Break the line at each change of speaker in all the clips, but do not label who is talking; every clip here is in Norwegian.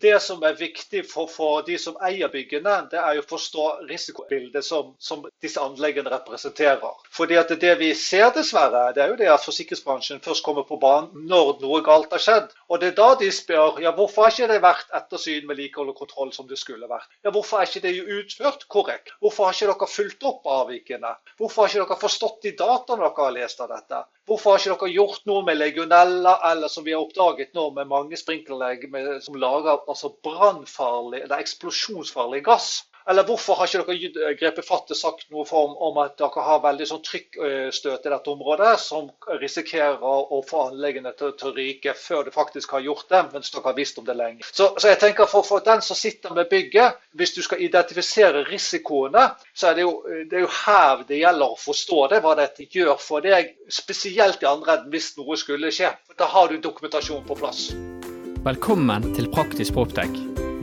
det som er viktig for, for, de som eier byggene, det er å forstå risikobildet som, som disse anleggene representerer. Fordi at Det vi ser dessverre, det er jo det at forsikringsbransjen først kommer på banen når noe galt har skjedd. Og det er da de spør ja, hvorfor har ikke det vært ettersyn, med likehold og kontroll som det skulle vært. Ja, Hvorfor er ikke det utført korrekt? Hvorfor har ikke dere fulgt opp avvikene? Hvorfor har ikke dere forstått de dataene dere har lest av dette? Hvorfor har ikke dere gjort noe med legionella, eller som vi har oppdaget nå med mange sprinkleranlegg som lager altså brannfarlig eller eksplosjonsfarlig gass? Eller hvorfor har ikke dere grepet fatt og sagt noe om, om, at dere har veldig sånn trykkstøt i dette området, som risikerer å få anleggene til, til, å ryke før det faktisk har gjort det, mens dere har visst om det lenge. Så, så jeg tenker for, for, den som sitter med bygget, hvis du skal identifisere risikoene, så er det, jo, det er jo her det gjelder å forstå det, hva dette gjør for deg, spesielt i andre enden hvis noe skulle skje. Da har du dokumentasjon på plass.
Velkommen til Praktisk Proptech.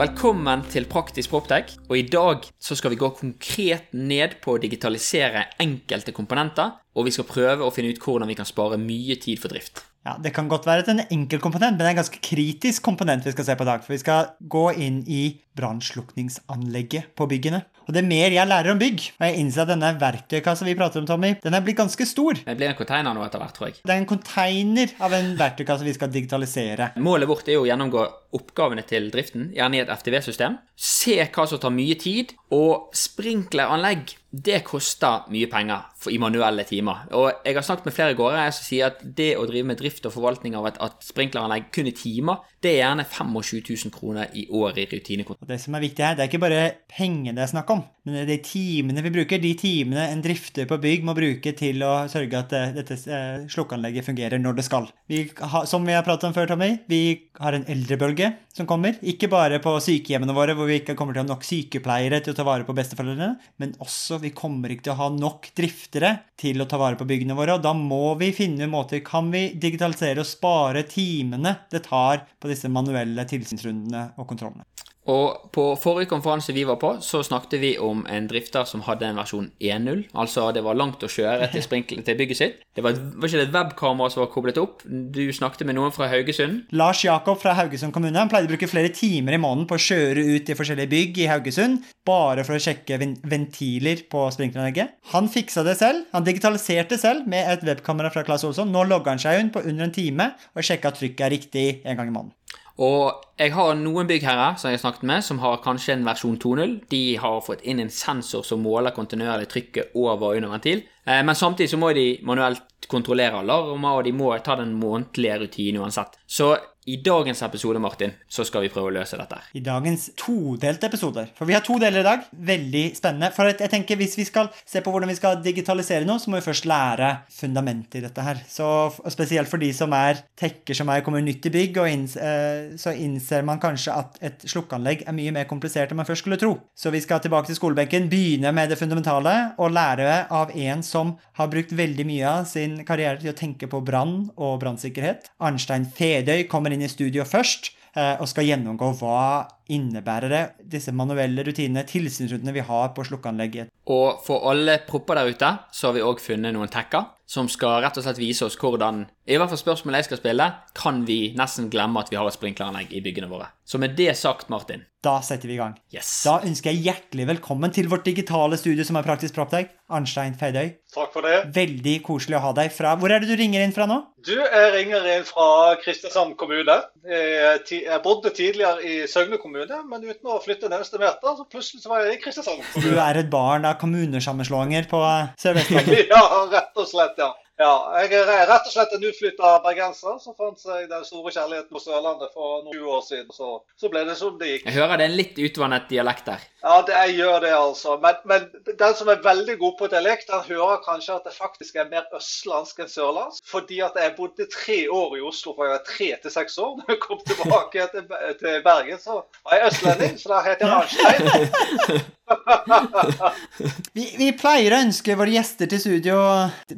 Velkommen til Praktisk Proptech. Og i dag så skal vi gå konkret ned på å digitalisere enkelte komponenter. Og vi skal prøve å finne ut hvordan vi kan spare mye tid for drift.
Ja, Det kan godt være en enkel komponent, men det er en ganske kritisk komponent vi skal se på i dag. For vi skal gå inn i brannslukningsanlegget på byggene. Og det er mer jeg lærer om bygg, og jeg innser at denne verktøykassa vi prater om, Tommy, den er blitt ganske stor.
Det blir en container nå etter hvert, tror jeg.
Det er en container av en verktøykasse vi skal digitalisere.
Målet vårt er jo å gjennomgå oppgavene til driften, gjerne i et FTV-system. Se hva som tar mye tid, og sprinkleranlegg det koster mye penger i manuelle timer. Og jeg har snakket med flere gårdeiere som sier at det å drive med drift og forvaltning av et, et sprinkleranlegg kun i timer, det er gjerne 25 000 kroner i året i rutinekontroll.
Det som er viktig her, det er ikke bare pengene det er snakk om, men det er de timene vi bruker. De timene en drifter på bygg må bruke til å sørge at eh, dette eh, slukkeanlegget fungerer når det skal. Vi har, som vi har pratet om før, Tommy, vi har en eldrebølge som kommer. Ikke bare på sykehjemmene våre hvor vi ikke kommer til å ha nok sykepleiere til å ta vare på besteforeldrene, men også vi kommer ikke til å ha nok driftere til å ta vare på byggene våre. Og da må vi finne måter Kan vi digitalisere og spare timene det tar på disse manuelle tilsynsrundene og kontrollene.
Og På forrige konferanse vi var på, så snakket vi om en drifter som hadde en versjon 1.0. Altså det var langt å kjøre til, til bygget sitt. Det var, var ikke et webkamera som var koblet opp? Du snakket med noen fra Haugesund?
Lars Jakob fra Haugesund kommune han pleide å bruke flere timer i måneden på å kjøre ut i forskjellige bygg i Haugesund bare for å sjekke ventiler på sprinkleranlegget. Han fiksa det selv. Han digitaliserte selv med et webkamera fra Claes Olsson. Nå logger han seg inn på under en time og sjekker at trykket er riktig en gang i måneden.
Og jeg har noen byggherrer som jeg har snakket med, som har kanskje en versjon 2.0. De har fått inn en sensor som måler kontinuerlig trykket over og under ventil. Eh, men samtidig så må de manuelt kontrollere alarmer, og de må ta den månedlige rutinen uansett. Så i dagens episode Martin, så skal vi prøve å løse dette.
I dagens todelte episoder. For vi har to deler i dag. Veldig spennende. For jeg tenker Hvis vi skal se på hvordan vi skal digitalisere noe, så må vi først lære fundamentet i dette her. Så Spesielt for de som er tekker som er kommer nytt i bygg, inns, eh, så innser man kanskje at et slukkeanlegg er mye mer komplisert enn man først skulle tro. Så vi skal tilbake til skolebenken, begynne med det fundamentale, og lære av en som har brukt veldig mye av sin karriere til å tenke på brann og brannsikkerhet. Arnstein Fedøy kommer inn i studio først eh, og skal gjennomgå hva innebærer det, disse manuelle rutinene, tilsynsrutene vi har på slukkeanlegget.
Og for alle propper der ute, så har vi òg funnet noen tekker som skal rett og slett vise oss hvordan I hvert fall spørsmålet jeg skal spille, kan vi nesten glemme at vi har et sprinkleranlegg i byggene våre. Så med det sagt, Martin
Da setter vi i gang.
Yes.
Da ønsker jeg hjertelig velkommen til vårt digitale studio som er Praktisk Proptech. Arnstein Feidøy.
Takk for det.
Veldig koselig å ha deg fra Hvor er det du ringer inn fra nå?
Du, jeg ringer inn fra Kristiansand kommune. Jeg bodde tidligere i Søgne kommune, men uten å flytte en eneste meter, så plutselig så var jeg i Kristiansand kommune.
Du er et barn av kommunesammenslåinger på Sør-Vestlandet?
ja, rett og slett, ja. Ja, jeg er rett og slett en utflytta bergenser som fant seg den store kjærligheten på Sørlandet for noen år siden. Så, så, ble det som det gikk.
Jeg hører det er en litt utvannet dialekt der.
Ja, det, jeg gjør det, altså. Men, men, den som er veldig god på dialekt, den hører kanskje at det faktisk er mer østlandsk enn sørlandsk. Fordi at jeg bodde tre år i Oslo fra jeg var tre til seks år. Når jeg kom tilbake til, til Bergen, så var jeg østlending, så da heter jeg Arnstein.
Vi, vi pleier å ønske våre gjester til studio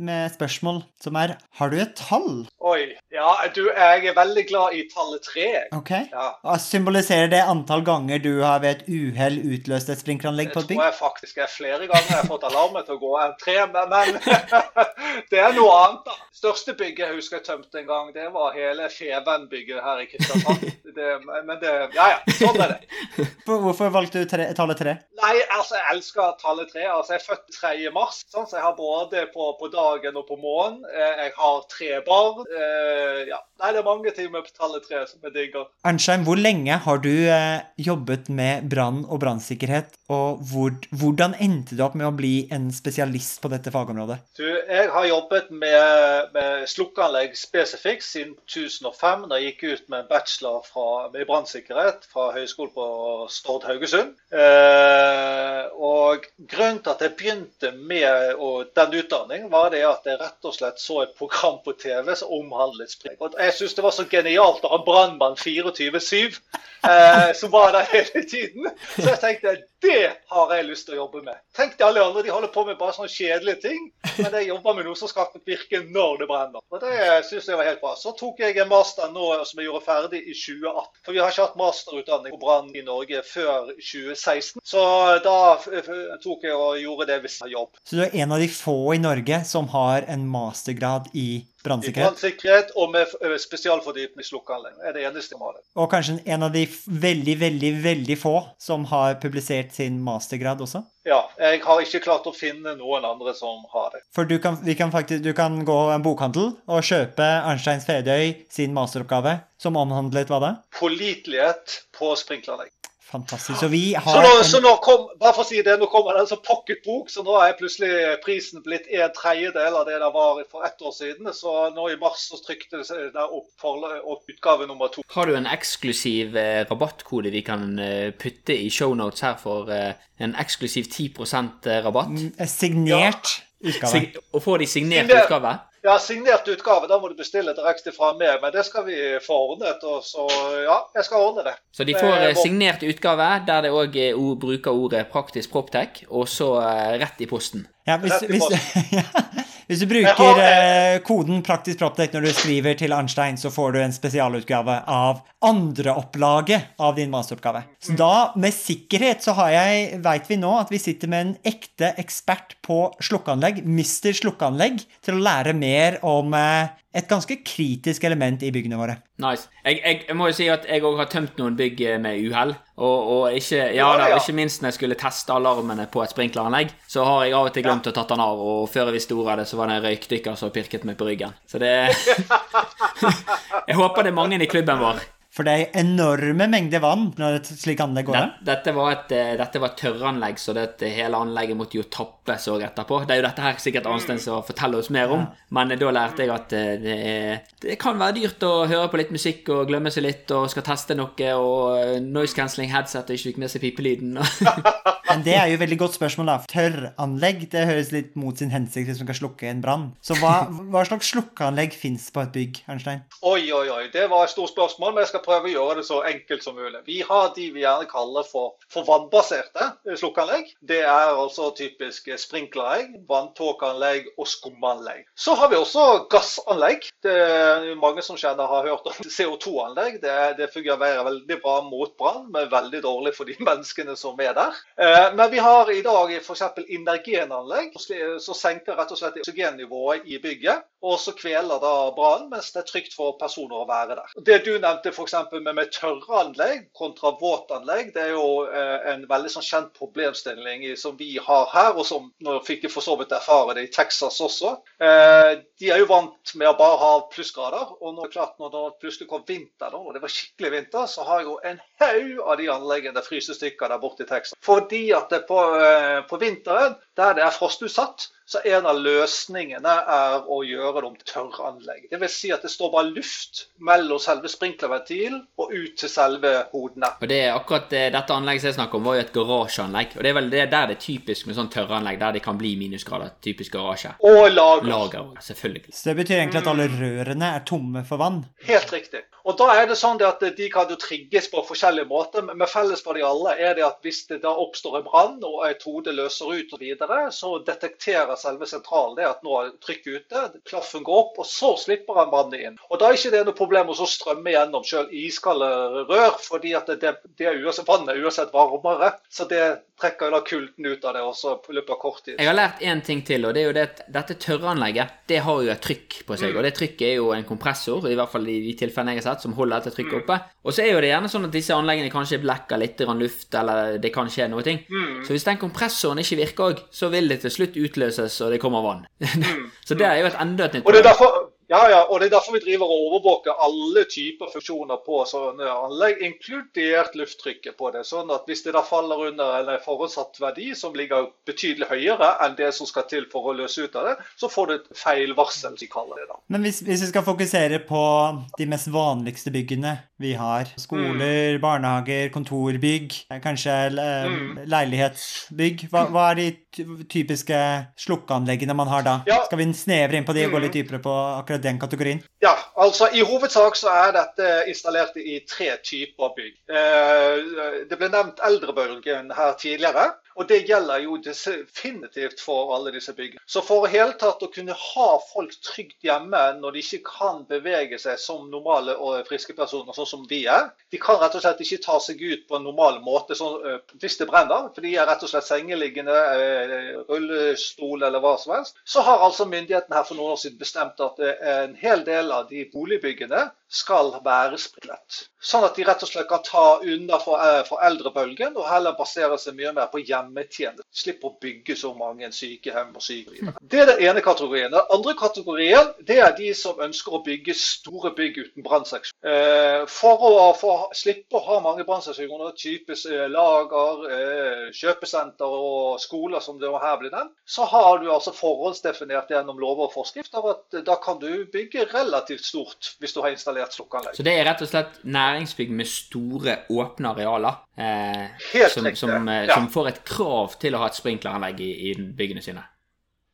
med spørsmål som er Har du et tall?
Oi. Ja, du, jeg er veldig glad i tallet tre.
Ok.
Ja.
Symboliserer det antall ganger du har ved et uhell utløst et sprinkleranlegg på
Det tror jeg faktisk er flere ganger jeg har fått alarmen til å gå enn tre, men, men det er noe annet, da. Største bygget jeg husker jeg tømte en gang, det var hele Feven-bygget her i Kristiansand. Det, men det Ja ja, sånn er det.
Hvorfor valgte du tre, tallet tre?
Nei, altså, jeg elsker tallet tre. Altså, jeg er født 3. mars, sånn, så jeg har både på, på dagen og på månen. Eh, Jeg har tre barn. Eh, ja. Nei, det er mange ting med tallet tre som jeg digger.
Arnstein, hvor lenge har du eh, jobbet med brann og brannsikkerhet, og hvor, hvordan endte du opp med å bli en spesialist på dette fagområdet?
Du, jeg har jobbet med, med slukkeanlegg spesifikt siden 2005, da jeg gikk ut med en bachelor fra, med brannsikkerhet fra Høgskolen på Stord Haugesund. Eh, og grunnen til at jeg begynte med den utdanningen, var det at jeg rett og slett så et program på TV som omhandlet sprit. Og jeg syns det var så genialt å ha Brannmann 24-7 eh, som var der hele tiden. Så jeg tenkte det har jeg lyst til å jobbe med. Tenk de alle andre, de holder på med bare sånne kjedelige ting. Men jeg jobber med noe som skal virke når det brenner. Og det synes jeg var helt bra. Så tok jeg en master nå som jeg gjorde ferdig i 2018. For vi har ikke hatt masterutdanning på brann i Norge før 2016. Så da tok jeg og gjorde det hvis jeg har jobb.
Så du er en av de få i Norge som har en mastergrad I brannsikkerhet,
brannsikkerhet og med f- spesialfordypning slukkeanlegg. Det er det eneste de har.
og kanskje en av de veldig, veldig, veldig få som har publisert sin mastergrad også?
Ja, jeg har ikke klart å finne noen andre som har det.
For du kan, vi kan faktisk, du kan gå en bokhandel og kjøpe Arnstein Fedøy sin masteroppgave, som omhandlet hva da?
Pålitelighet på sprinkleranlegg.
Fantastisk. Så vi
Så
har
nå,
en
så nå kom, bare for å si det, nå kommer det en sånn pocketbok, så nå er plutselig prisen blitt en tredjedel av det det var for ett år siden. Så nå i mars så trykte det der opp, for, opp utgave nummer to.
Har du en eksklusiv eh, rabattkode vi kan eh, putte i shownotes her for eh, en eksklusiv 10% rabatt?
Signert signert utgave.
Sig og får de signert
Signert.
utgave?
Ja, signert utgave. Da må du bestille direkte fra meg, men det skal vi få ordnet. Og så ja, jeg skal ordne det.
Så de får eh,
Eh,
signert utgave der det òg bruker ordet praktisk proptech, og så eh, rett i posten.
Ja, hvis,
Rett i
hvis, ja, hvis du bruker
har,
eh, koden praktisk proptek når du skriver til Arnstein, så får du en spesialutgave av andreopplaget av din masteroppgave. Så da, med sikkerhet, så har jeg, veit vi nå at vi sitter med en ekte ekspert på slukkeanlegg, Mr. Slukkeanlegg, til å lære mer om eh, et ganske kritisk element i byggene våre.
Nice. Jeg, jeg, jeg må jo si at jeg òg har tømt noen bygg eh, med uhell. Og, og ikke, ja, da, ikke minst når jeg skulle teste alarmene på et sprinkleranlegg, så har jeg av og til glemt å tatt den av, og før jeg visste ordet av det, så var det en røykdykker som pirket meg på ryggen. Så det Jeg håper det er mange i klubben vår.
For det er enorme mengder vann når et slikt anlegg går av.
dette, var et, eh, dette var et tørranlegg, så det, hele anlegget måtte jo tappes òg etterpå. Det er jo dette her sikkert Arnstein som forteller oss mer om, men da lærte jeg at eh, det, er, det kan være dyrt å høre på litt musikk og glemme seg litt og skal teste noe, og eh, noise cancelling headset og ikke fikk med seg pipelyden.
Men det er jo et veldig godt spørsmål, da. Tørranlegg det høres litt mot sin hensikt hvis man kan slukke en brann. Så hva, hva slags slukkeanlegg fins på et bygg, Arnstein?
Oi, oi, oi. Det var et stort spørsmål, men jeg skal prøve å gjøre det så enkelt som mulig. Vi har de vi gjerne kaller for, for vannbaserte slukkeanlegg. Det er altså typisk sprinkleranlegg, vanntåkeanlegg og skumanlegg. Så har vi også gassanlegg. Det er mange som kjenner har hørt om CO2-anlegg. Det, det fungerer veldig bra mot brann, men veldig dårlig for de menneskene som er der. Eh, Men vi har i dag f.eks. indergenanlegg, som senker rett og slett oksygennivået i bygget. Og så kveler da brannen, mens det er trygt for personer å være der. Det du nevnte f.eks. med, med tørranlegg kontra våtanlegg, det er jo eh, en veldig sånn kjent problemstilling som vi har her, og som nå fikk jeg for så vidt erfare det i Texas også. Eh, de er jo vant med å bare ha plussgrader, og nå, det klart, når det plutselig kom vinter, da, og det var skikkelig vinter, så har jo en haug av de anleggene der fryser stykker der borte i Texas. Fordi at det på, eh, på vinteren, der det er frostutsatt, så en av løsningene er å gjøre det om til tørranlegg. Det vil si at det står bare luft mellom selve sprinklerventilen og ut til selve hodene.
Og det er akkurat Dette anlegget som jeg snakker om, var jo et garasjeanlegg. Og det er vel det der det er typisk med sånn tørranlegg, der det kan bli minusgrader. Typisk garasje.
Og lager.
Lager, selvfølgelig.
Så det betyr egentlig at alle rørene er tomme for vann.
Helt riktig. Og da er det sånn at De kan jo trigges på forskjellige måter, men felles for de alle er det at hvis det da oppstår en brann og et hode løser ut og videre, så detekterer selve sentralen det at nå er trykket ute, klaffen går opp, og så slipper han vannet inn. Og Da er ikke det noe problem å strømme gjennom selv iskalde rør, fordi at det, det er uansett, vannet er uansett varmere. Så det trekker jo da kulden ut av det også i løpet av kort tid.
Jeg har lært én ting til, og det er jo det at dette tørreanlegget det har jo et trykk på seg.
Mm.
Og det trykket er jo en kompressor, i hvert fall i de tilfellene jeg har sett, som holder dette trykket oppe. Og så er jo det gjerne sånn at disse anleggene kanskje blekker litt luft, eller det kan skje noe ting.
Mm.
Så hvis den kompressoren ikke virker òg, så vil det til slutt utløses, og det kommer vann. så det er jo et enda et nytt
problem. Og det er derfor ja, ja, og det er derfor vi driver og overvåker alle typer funksjoner på sånne anlegg, inkludert lufttrykket på det. Sånn at hvis det da faller under en forutsatt verdi som ligger betydelig høyere enn det som skal til for å løse ut av det, så får du et feilvarsel, de kaller det da.
Men hvis, hvis vi skal fokusere på de mest vanligste byggene vi har, skoler, barnehager, kontorbygg, eh, kanskje eh, leilighetsbygg, hva, hva er de typiske slukkeanleggene man har da?
Ja.
Skal vi snevre inn på de og gå litt dypere på akkurat den kategorien?
Ja, altså I hovedsak så er dette installert i tre typer bygg. Eh, Det ble nevnt eldrebølgen her tidligere. Og det gjelder jo definitivt for alle disse byggene. Så for å hele tatt å kunne ha folk trygt hjemme når de ikke kan bevege seg som normale og friske personer, sånn som vi er De kan rett og slett ikke ta seg ut på en normal måte sånn, eh, hvis det brenner, for de er rett og slett sengeliggende, eh, rullestol eller hva som helst. Så har altså myndighetene her for noen år siden bestemt at eh, en hel del av de boligbyggene skal være sprinklet. Sånn at de rett og slett kan ta unna eh, for eldrebølgen og heller basere seg mye mer på hjemmetjeneste. Slipp å bygge så mange sykehjem og sykehjem. Det er den ene kategorien. Den andre kategorien det er de som ønsker å bygge store bygg uten brannseksjon. Eh, For å for slippe å ha mange brannseksjoner, typisk eh, lager, kjøpesenter og skoler som det her blir nevnt, så har du altså forhåndsdefinert gjennom lover og forskrift av at da kan du bygge relativt stort hvis du har installert slukkeanlegg.
Så det er rett og slett næringsbygg med store, åpne arealer. Eh,
Helt
som, som, eh,
ja.
som får et krav til å ha et sprinkleranlegg i, i byggene sine.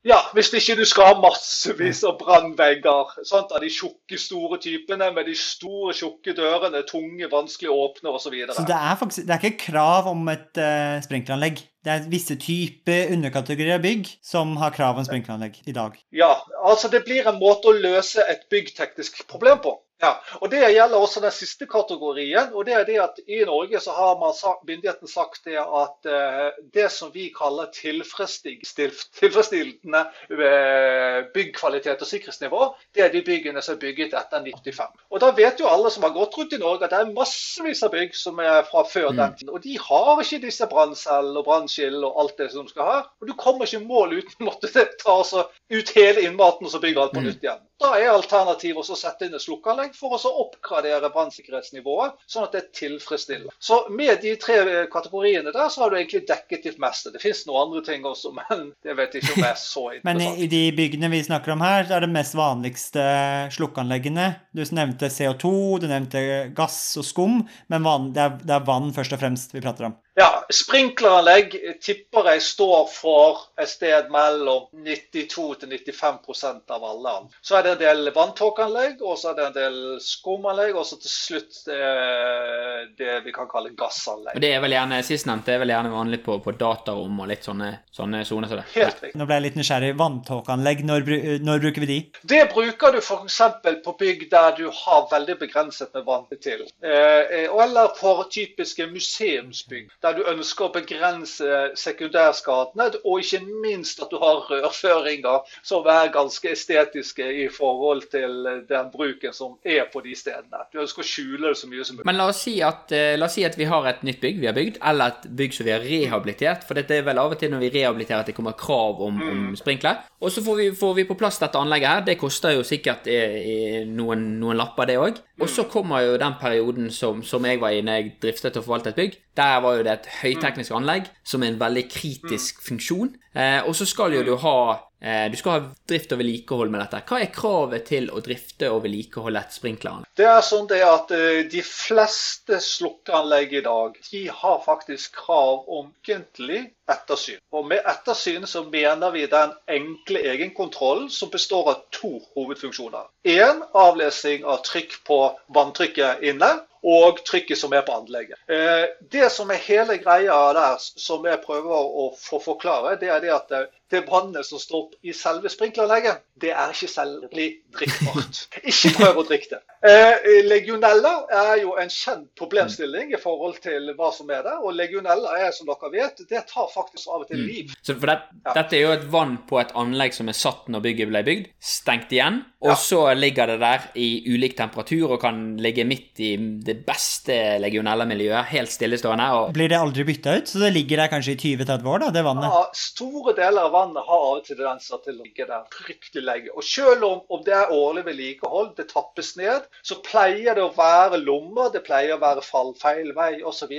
Ja, hvis ikke du skal ha massevis av brannvegger. Av de tjukke, store typene med de store, tjukke dørene, tunge, vanskelig å åpne osv.
Så det er faktisk det er ikke krav om et uh, sprinkleranlegg. Det er visse typer underkategorier av bygg som har krav om sprinkleranlegg i dag.
Ja, altså det blir en måte å løse et byggteknisk problem på. Ja, og Det gjelder også den siste kategorien. og det er det at I Norge så har man sagt, myndigheten sagt det at eh, det som vi kaller tilfredsstillende eh, byggkvalitet og sikkerhetsnivå, det er de byggene som er bygget etter 1985. Og Da vet jo alle som har gått rundt i Norge at det er massevis av bygg som er fra før den tiden. Og de har ikke disse branncellene og brannskill og alt det som de skal ha. Og du kommer ikke i mål uten å måtte ta altså, ut hele innmaten og så bygge alt på nytt igjen. Da er alternativet å sette inn et slukkeanlegg for å så oppgradere brannsikkerhetsnivået, sånn at det er tilfredsstillende. Så med de tre kategoriene der, så har du egentlig dekket ditt meste. Det finnes noen andre ting også, men det vet jeg ikke om er så interessant.
Men i, de byggene vi snakker om her, så er det mest vanligste slukkeanleggene. Du nevnte CO2, du nevnte gass og skum, men det er vann først og fremst vi prater om.
Ja, Sprinkleranlegg tipper jeg står for et sted mellom 92 til 95% av alle. Så er det en del vanntåkeanlegg, og så er det en del skumanlegg, og så til slutt eh, det vi kan kalle gassanlegg.
Og det er vel gjerne sistnevnte er vel gjerne vanlig på, på datarom og litt sånne, sånne soner som det.
Helt riktig.
Nå ble jeg litt nysgjerrig. Vanntåkeanlegg, når, når bruker vi de?
Det bruker du f.eks. på bygg der du har veldig begrenset med vann til. Eh, eh, eller for typiske museumsbygg, der du ønsker å begrense sekundærskadene, og ikke minst at du har rørføringer som er ganske estetiske i forhold til den bruken som er på de stedene. Du ønsker å skjule det så mye som mulig.
Men la oss, si at, eh, la oss si at vi har et nytt bygg vi har bygd, eller et bygg som vi har rehabilitert. For dette er vel av og til når vi rehabiliterer at det kommer krav om, om sprinkler. Og så får vi, får vi på plass dette anlegget her. Det koster jo sikkert eh, eh, noen, noen lapper, det òg. Og så kommer jo den perioden som, som jeg var i når jeg driftet og forvaltet et bygg. Der var jo det et høyteknisk anlegg som er en veldig kritisk funksjon. Eh, og så skal jo du ha eh, Du skal ha drift og vedlikehold med dette. Hva er kravet til å drifte og vedlikeholde et sprinkleranlegg?
Det er sånn det at eh, De fleste slukkeanlegg i dag de har faktisk krav om ukentlig ettersyn. Og Med ettersyn så mener vi den enkle egenkontrollen som består av to hovedfunksjoner. Én avlesing av trykk på vanntrykket inne og trykket som er på anlegget. Eh, det som er hele greia der, som jeg prøver å få forklare, det er det at det vannet som står opp i selve sprinkleranlegget, det er ikke særlig drikkbart. Ikke prøv å drikke det. Eh, legionella er jo en kjent problemstilling i forhold til hva som er der. Og legionella er, som dere vet, det tar faktisk av og til liv.
Så for det,
Ja.
Dette er jo et vann på et anlegg som er satt når bygget ble bygd, stengt igjen, og
Ja.
så ligger det der i ulik temperatur og kan ligge midt i det beste legionella-miljøet, helt stillestående. og
Blir det aldri bytta ut? Så det ligger der kanskje i 20-30 år, da, det vannet?
Ja, store deler av vannet har av og til tendenser til å ligge der fryktelig lenge. Og selv om, om det er årlig vedlikehold, det tappes ned, så pleier det å være lommer, det pleier å være fall feil vei osv.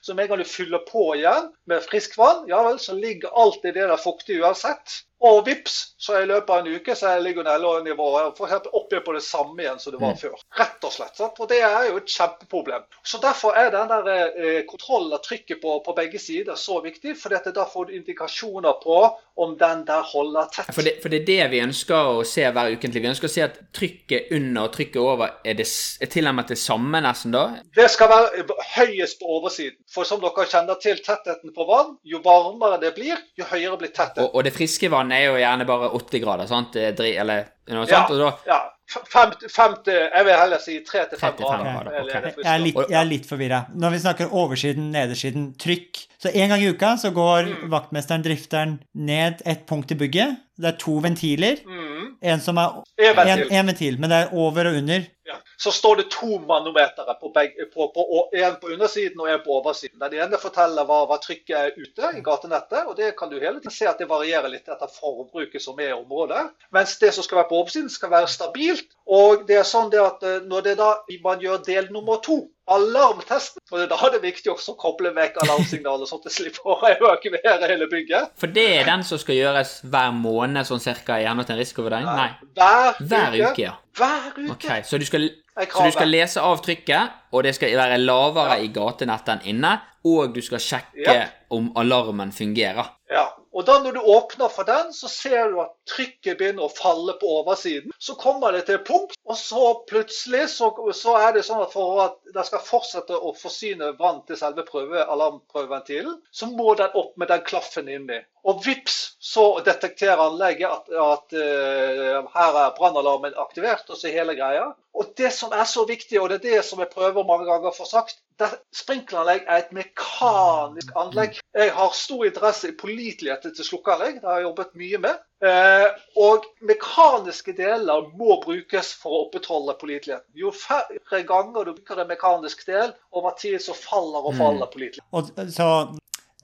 Så, med en gang du fyller på igjen med friskt vann, ja vel, så ligger alltid det der fuktig uansett. Og vips, så i løpet av en uke så for eksempel oppe på det samme igjen som det var før. Rett og slett. Sant? Og det er jo et kjempeproblem. Så Derfor er den der eh, kontrollen av trykket på, på begge sider så viktig. For da får du indikasjoner på om den der holder tett.
For det, for det er det vi ønsker å se hver ukentlig. Vi ønsker å se at trykket under og trykket over er, det, er tilnærmet det samme nesten da.
Det skal være høyest på oversiden. For som dere kjenner til tettheten på vann, jo varmere det blir, jo høyere blir tettheten.
Og, og det friske vannet er jo gjerne bare 80 grader, sant? Er dri- Eller noe
Ja,
sånt. Og da,
ja. Fem, fem til, jeg vil heller si tre til fem
3 til fem
grader.
grader, ok.
Eller er det
Jeg er litt, jeg er litt forvirra. Når vi snakker oversiden, nedersiden, trykk Så en gang i uka så går
Mm.
vaktmesteren, drifteren, ned et punkt i bygget. Det er to ventiler.
Mm.
En som er
En ventil.
en, en ventil, men det er over og under.
Ja. Så står det to manometere, på på, en på undersiden og en på oversiden. Den ene forteller hva, hva trykket er ute i gatenettet, og det kan du hele tiden se at det varierer litt etter forbruket som er i området. Mens det som skal være på oversiden, skal være stabilt. Og det er sånn det at eh, når det da man gjør del nummer to, alarmtesten, For da er det viktig også å koble vekk alarmsignalet, sånn at det slipper å evakuere hele bygget.
for det er den som skal gjøres hver måned, sånn cirka, henhold til en risikovurdering? Nei.
Hver,
Hver uke, ja.
Hver uke.
Ok, Så du skal, så du skal lese av trykket, og det skal være lavere i gatenettet enn inne, og du skal sjekke
Ja.
om alarmen fungerer.
Ja, og da når du åpner for den, så ser du at trykket begynner å falle på oversiden. Så kommer det til et punkt, og så plutselig så, så er det sånn at for at det skal fortsette å forsyne vann til selve prøve, alarmprøveventilen, så må den opp med den klaffen inni. Og vips, så detekterer anlegget at, at uh, her er brannalarmen aktivert, og så hele greia. Og det som er så viktig, og det er det som jeg prøver mange ganger å få sagt, sprinkleranlegg er et mekanisk anlegg. Jeg har stor interesse i påliteligheten til slukkeanlegg. Det har jeg jobbet mye med. Eh, og mekaniske deler må brukes for å opprettholde påliteligheten. Jo færre ganger du bruker en mekanisk del, over tid så faller og faller påliteligheten.
Mm. så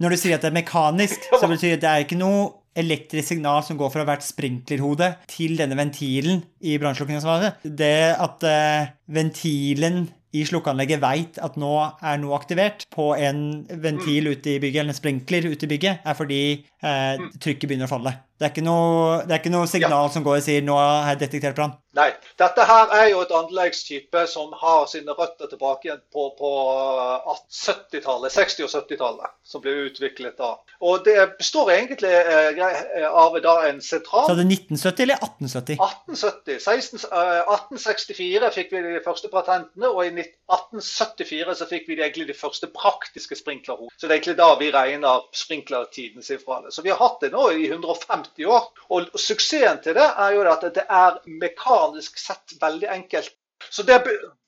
når du sier at det er mekanisk, så betyr det at det er ikke noe elektrisk signal som går fra hvert sprinklerhode til denne ventilen i brannslukningsansvaret. Det at eh, ventilen i slukkeanlegget veit at nå er noe aktivert på en ventil ute i bygget, eller en sprinkler ute i bygget, er fordi eh, trykket begynner å falle. Det er ikke noe, det er ikke noe signal som går og sier 'nå har jeg detektert brann'.
Nei. Dette her er jo et anleggstype som har sine røtter tilbake igjen på, på 70-tallet, 60- og 70-tallet, som ble utviklet da. Og det består egentlig eh, eh, av da en sentral
Så er det 1970 eller 1870?
1870. 16, eh, 1864 fikk vi de første patentene, og i 1874 så fikk vi egentlig de første praktiske sprinklerhodene. Så det er egentlig da vi regner sprinklertiden sin fra det. Så vi har hatt det nå i 150 år. Og suksessen til det er jo at det er mekanisk sett veldig enkelt. Så det,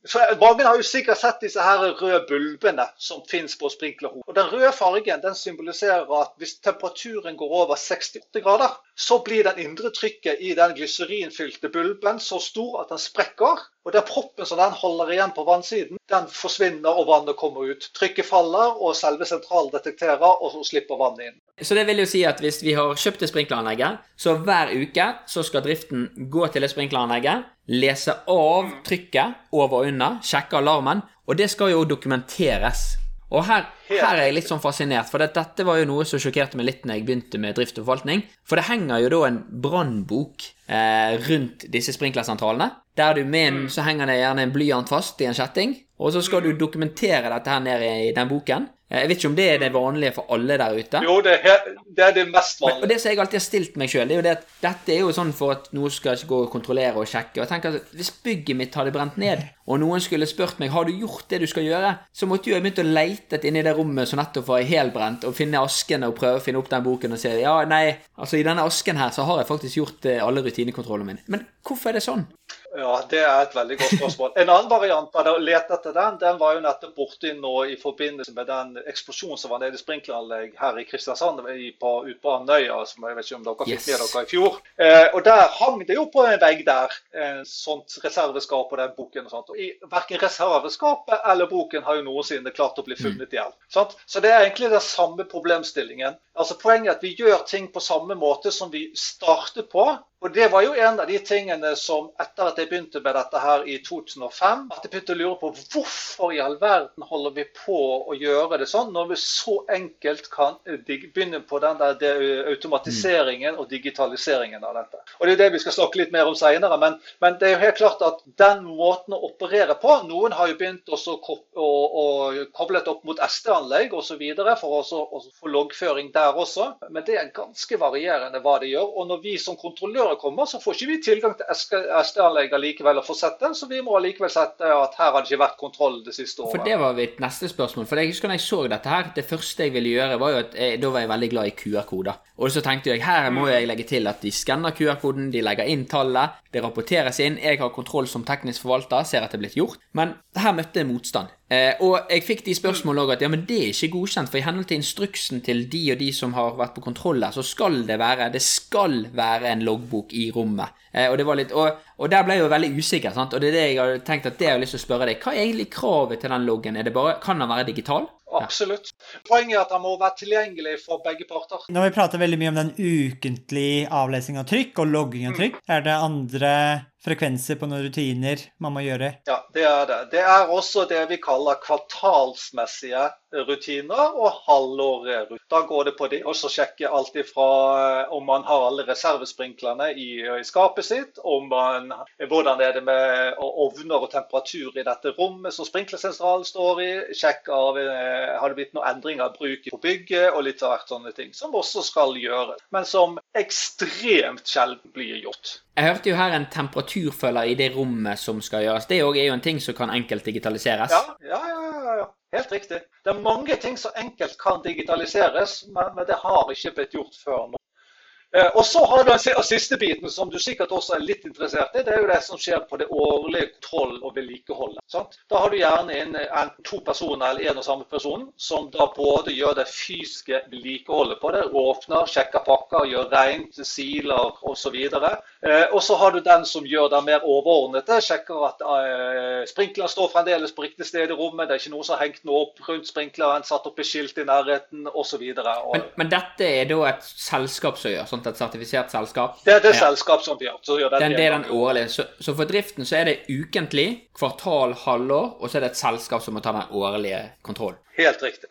så Mange har jo sikkert sett disse her røde bulbene som finnes på sprinklerhodet. Og Den røde fargen den symboliserer at hvis temperaturen går over 68 grader, så blir den indre trykket i den glyserinfylte bulben så stor at den sprekker. Og den proppen som den holder igjen på vannsiden, den forsvinner og vannet kommer ut. Trykket faller, og selve sentralen detekterer, og så slipper vannet inn.
Så det vil jo si at hvis vi har kjøpt det sprinkleranlegget, så hver uke så skal driften gå til det sprinkleranlegget, lese av trykket over og under, sjekke alarmen, og det skal jo dokumenteres. Og her, her er jeg litt sånn fascinert, for det, dette var jo noe som sjokkerte meg litt når jeg begynte med drift og forvaltning. For det henger jo da en brannbok eh, rundt disse sprinklersentralene. Der du med en, så henger det gjerne en blyant fast i en kjetting, og så skal du dokumentere dette her nede i den boken. Eh, Jeg vet ikke om det er det vanlige for alle der ute.
Jo, det er, det er det mest
Men, og det som jeg alltid har stilt meg sjøl, er jo det at dette er jo sånn for at noe skal ikke gå og kontrollere og sjekke. Og jeg tenker at Hvis bygget mitt hadde brent ned, og noen skulle spurt meg har du gjort det du skal gjøre, så måtte jo jeg begynt å leite inni det rommet som nettopp var helbrent, og finne askene og prøve å finne opp den boken og si ja, nei, altså i denne asken her så har jeg faktisk gjort eh, alle rutinekontrollene mine. Men hvorfor er det sånn?
Ja, Det er et veldig godt spørsmål. En annen variant av det å lete etter den, den var jo nettopp borti nå i forbindelse med den eksplosjonen som var nede i sprinkleranlegg her i Kristiansand, i- på, ute på Andøya, som jeg vet ikke om dere fikk med dere i fjor. Eh, og Der hang det jo på en vegg der en sånt reserveskap og den boken. og sånt. Og i Verken reserveskapet eller boken har jo noensinne klart å bli funnet igjen. Sant? Så det er egentlig den samme problemstillingen. Altså Poenget er at vi gjør ting på samme måte som vi startet på. Og det var jo en av de tingene som etter at jeg begynte med dette her i 2005, at jeg begynte å lure på hvorfor i all verden holder vi på å gjøre det sånn, når vi så enkelt kan begynne på den der automatiseringen og digitaliseringen av dette. Og Det er det vi skal snakke litt mer om senere, men, men det er jo helt klart at den måten å operere på Noen har jo begynt også å, å, å koblet opp mot SD-anlegg osv. for å få loggføring der også, men det er ganske varierende hva det gjør. Og når vi som kontrollører kommer, så får ikke vi tilgang til SD-anlegg likevel og få sett så vi må allikevel sette at her har det ikke vært kontroll det siste året.
For det var mitt neste spørsmål. For jeg husker når jeg så dette her, det første jeg ville gjøre, var jo at jeg, da var jeg veldig glad i QR-koder. Og så tenkte jeg her må jeg legge til at de skanner QR-koden, de legger inn tallet, det rapporteres inn, jeg har kontroll som teknisk forvalter, ser at det er blitt gjort. Men her møtte jeg motstand. Eh, og jeg fikk de spørsmålene òg at ja, men det er ikke godkjent, for i henhold til instruksen til de og de som har vært på kontroll der, så skal det være det skal være en loggbok i rommet. Eh, og det var litt, og, og der ble jeg jo veldig usikker, sant? og det er det jeg har tenkt at det har jeg lyst til å spørre deg. Hva er egentlig kravet til den loggen? Er det bare, Kan den være digital?
Absolutt. Poenget er at den må være tilgjengelig for begge parter.
Når vi prater veldig mye om den ukentlige avlesing av trykk og logging av trykk, er det andre frekvenser på noen rutiner man må gjøre?
Ja, det er det. Det er også det vi kaller kvartalsmessige rutiner og halvåret. Da går det på det å sjekke alt ifra eh, om man har alle reservesprinklerne i, i skapet sitt, om man, hvordan er det med ovner og temperatur i dette rommet som sprinklersentralen står i, sjekk av eh, har det blitt noen endringer av bruk på bygget og litt av hvert sånne ting, som også skal gjøres, men som ekstremt sjelden blir gjort.
Jeg hørte jo her en temperaturfølger i det rommet som skal gjøres. Det er jo en ting som kan enkelt digitaliseres.
Ja, ja, ja, ja. Helt riktig. Det er mange ting som enkelt kan digitaliseres, men, det har ikke blitt gjort før nå. Eh, og så har du den siste biten, som du sikkert også er litt interessert i. Det er jo det som skjer på det årlige kontroll- og vedlikeholdet. Da har du gjerne eh, enten to personer eller en og samme person, som da både gjør det fysiske vedlikeholdet på det, åpner, sjekker pakker, gjør rent, siler osv. Eh, og så har du den som gjør det mer overordnede, sjekker at eh, sprinkleren står fremdeles på riktig sted i rommet, det er ikke noe som har hengt noe opp rundt sprinkleren, satt opp et skilt i nærheten osv.
Men, men dette er da et selskap som gjør, sånn et sertifisert selskap?
Det er det selskap som gjør. Så gjør
Den, det er den årlige. Så, så for driften så er det ukentlig, kvartal, halvår, og så er det et selskap som må ta den årlige kontrollen.
Helt riktig.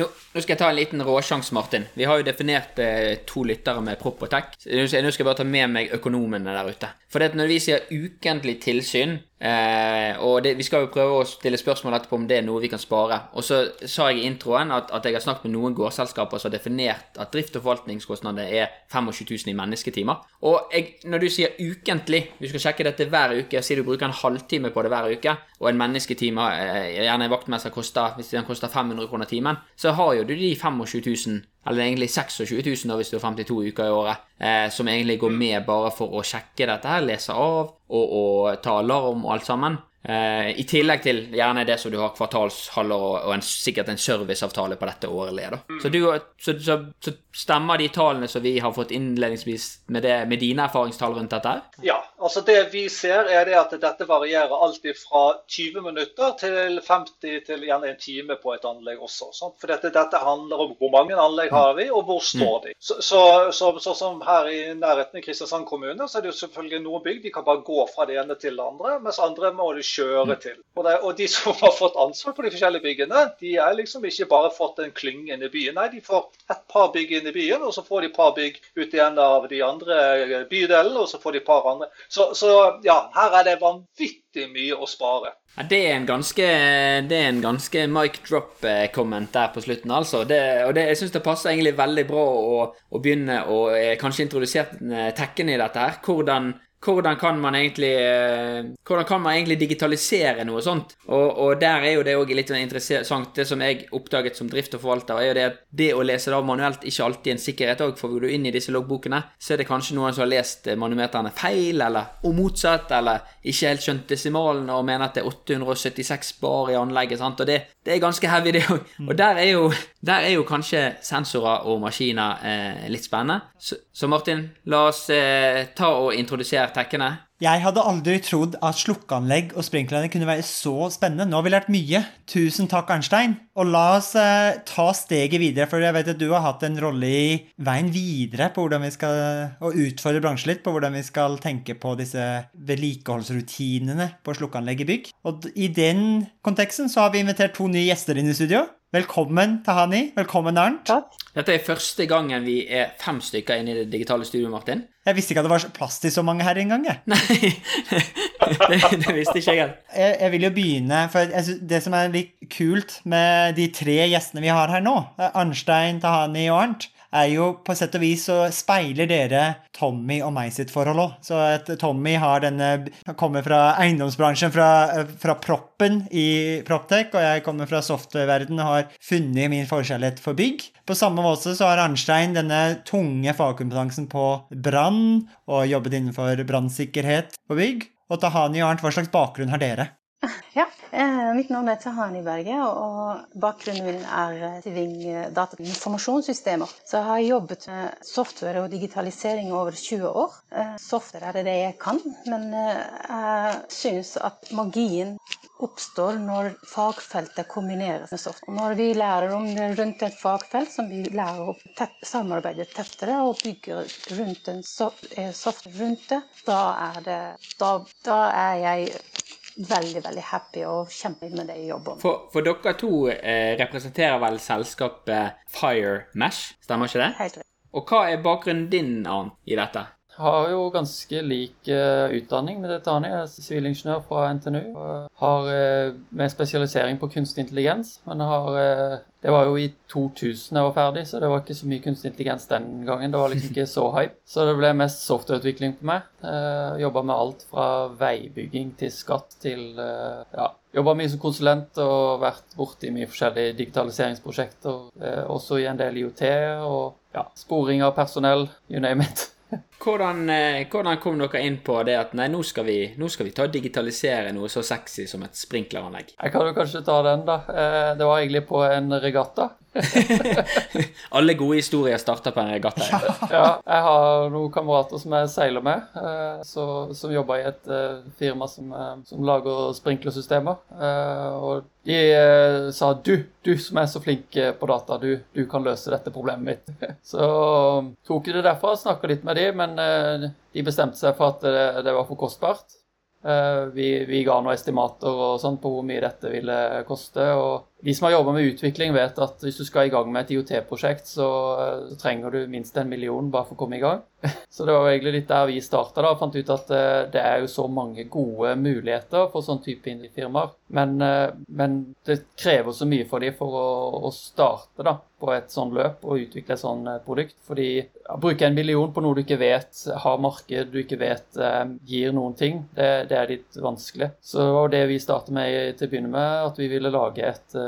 Nå, nå skal jeg ta en liten råsjanse, Martin. Vi har jo definert eh, to lyttere med propp og tech. Nå skal jeg bare ta med meg økonomene der ute. For det når vi sier ukentlig tilsyn, eh, og det, vi skal jo prøve å stille spørsmål etterpå om det er noe vi kan spare. Og så sa jeg i introen at, at jeg har snakket med noen gårdselskaper som har definert at drift- og forvaltningskostnader er 25 000 i mennesketimer. Og jeg, når du sier ukentlig, vi skal sjekke dette hver uke, si du bruker en halvtime på det hver uke, og en mennesketime, eh, gjerne en vaktmester koster, hvis den koster 500 kroner timen, så har jo du de 25 000, eller egentlig 26 000 da, hvis du har 52 uker i året, eh, som egentlig går med bare for å sjekke dette her, lese av og, og ta alarm og alt sammen. Eh, I tillegg til gjerne det som du har kvartalshalvår og, og en, sikkert en serviceavtale på dette årlige. da. Så, du, så, så, så stemmer de tallene som vi har fått innledningsvis med, det, med dine erfaringstall rundt dette?
Ja, altså det vi ser er det at dette varierer alltid fra 20 minutter til 50 til gjerne en time på et anlegg også. Sant? For dette, dette handler om hvor mange anlegg har vi, og hvor står de. Så, så som her i nærheten i Kristiansand kommune, så er det jo selvfølgelig noen bygg de kan bare gå fra det ene til det andre, mens andre må du kjøre til. Og, det, og, de som har fått ansvar på de forskjellige byggene, de er liksom ikke bare fått en klynge inn i byen. Nei, de får et par bygg inn i byen, og så får de et par bygg ut i en av de andre bydelene, og så får de et par andre. Så, så ja, her er det vanvittig mye å spare.
Ja, det er en ganske, det er en ganske mic drop-komment der på slutten, altså. Det, og det, jeg syns det passer egentlig veldig bra å, å begynne å eh, kanskje introdusere tekken i dette her. Hvordan hvordan kan man egentlig eh, Hvordan kan man egentlig digitalisere noe sånt? Og, og der er jo det òg litt interessant. Det som jeg oppdaget som drift og forvalter, er jo det at det å lese det av manuelt ikke alltid er en sikkerhet òg. For går du inn i disse loggbokene, så er det kanskje noen som har lest manometerne feil, eller og motsatt, eller ikke helt skjønt desimalene og mener at det er 876 bar i anlegget. sant? Og det, det er ganske heavy, det òg. Og der er, jo, der er, jo, kanskje sensorer og maskiner eh, litt spennende. Så, så, Martin, la oss eh, ta og introdusere tekkene.
Jeg hadde aldri trodd at slukkeanlegg og sprinklerene kunne være så spennende. Nå har vi lært mye. Tusen takk, Arnstein. Og la oss eh, ta steget videre, for jeg vet at du har hatt en rolle i veien videre på hvordan vi skal og utfordre bransjen litt på hvordan vi skal tenke på disse vedlikeholdsrutinene på slukkeanlegg i bygg. Og i den konteksten så har vi invitert to nye gjester inn i studio. Velkommen, Tahani. Velkommen, Arnt.
Takk.
Dette er første gangen vi er fem stykker inne i det digitale studioet, Martin.
Jeg visste ikke at det var plass til så mange her engang.
Nei, det, det, visste ikke jeg.
jeg. Jeg vil jo begynne, for det som er litt kult med de tre gjestene vi har her nå, Arnstein, Tahani og Arnt, er jo på sett og vis så speiler dere Tommy og meg sitt forhold òg. Så at Tommy har denne kommer fra eiendomsbransjen, fra, fra proppen i Proptech, og jeg kommer fra software-verdenen og har funnet min forskjellighet for bygg. På samme måte så har Arnstein denne tunge fagkompetansen på brann, og jobbet innenfor brannsikkerhet på bygg. Og Tahani og Arnt, hva slags bakgrunn har dere?
Ja, eh, mitt navn er Tahani Berge, og bakgrunnen min er Tiving eh, datainformasjonssystemer. Så jeg har jobbet med software og digitalisering over 20 år. Eh, software er det jeg kan, men jeg syns at magien oppstår når fagfeltet kombineres med software. Når vi lærer om det rundt et fagfelt, som vi lærer å samarbeide tettere og bygge rundt en software rundt det, da er, det, da, da er jeg veldig veldig happy og kjempefornøyd med det jeg jobber med.
For, for dere to eh, representerer vel selskapet Fire Mesh, stemmer ikke det?
Helt rett.
Og hva er bakgrunnen din Arn, i dette?
Har jo ganske lik uh, utdanning med dette. Jeg er sivilingeniør fra NTNU. Og har uh, med spesialisering på kunstig intelligens. Men har, det var jo i 2000 jeg var ferdig, så det var ikke så mye kunstig intelligens den gangen. Det var liksom ikke så hype. Så det ble mest softwareutvikling på meg. Jobba med alt fra veibygging til skatt til ja, Jobba mye som konsulent og vært borti mye forskjellige digitaliseringsprosjekter. også i en del IOT og ja, sporing av personell, you name it.
Hvordan, eh, hvordan, kom dere inn på det at nei, nå skal, vi, nå skal vi ta og digitalisere noe så sexy som et sprinkleranlegg?
Jeg kan jo kanskje ta den, da. Eh, det var egentlig på en regatta.
Alle gode historier starter på en regatta.
ja, jeg har noen kamerater som jeg seiler med, eh, så, som jobber i et firma som, som lager sprinklersystemer. Og de sa du, du som er så flink på data, du, du kan løse dette problemet mitt. så tok jeg det derfra, snakka litt med de, men de bestemte seg for at det, var for kostbart. Vi, vi, ga noen estimater og sånn på hvor mye dette ville koste. og de som har jobba med utvikling, vet at hvis du skal i gang med et IOT-prosjekt, så, trenger du minst en million bare for å komme i gang. Så det var egentlig litt der vi starta og fant ut at uh, det er jo så mange gode muligheter for sånn type firmaer. Men, uh, men, det krever så mye for dem for å, å, starte da, på et sånn løp og utvikle et sånn uh, produkt. Fordi å bruke en million på noe du ikke vet har marked, du ikke vet gir noen ting, det, det, er litt vanskelig. Så det var det vi startet med til å begynne med, at vi ville lage et Eh,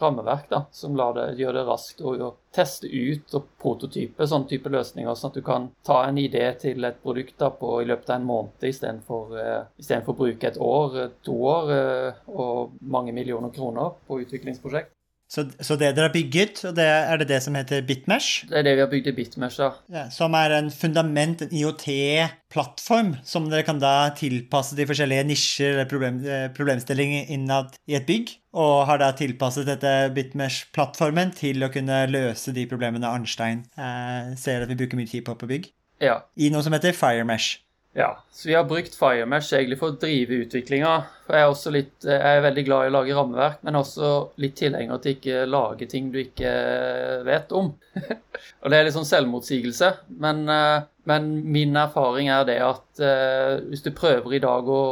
rammeverk da, som det, gjør det raskt å, teste ut og prototype sånne type løsninger, sånn at du kan ta en idé til et produkt da, på, i løpet av en måned istedenfor uh, å bruke et år, to år uh, og mange millioner kroner på utviklingsprosjekt.
Så, så, det dere har bygget, og det, er det det som heter Bitmesh?
Det er det vi har bygd i Bitmesh, da.
Ja, som er en fundament, en IOT-plattform, som dere kan da tilpasse de forskjellige nisjer eller problem, eh, problemstillinger innad i et bygg. Og har da tilpasset dette Bitmesh-plattformen til å kunne løse de problemene Arnstein eh, ser at vi bruker mye tid på på bygg.
Ja.
I noe som heter Firemesh.
Ja, så vi har brukt FireMesh egentlig for å drive utviklinga. Jeg er litt, jeg er veldig glad i å lage rammeverk, men også litt tilhenger til ikke lage ting du ikke vet om. og det er litt sånn selvmotsigelse. Men, eh, men min erfaring er det at eh, hvis du prøver i dag å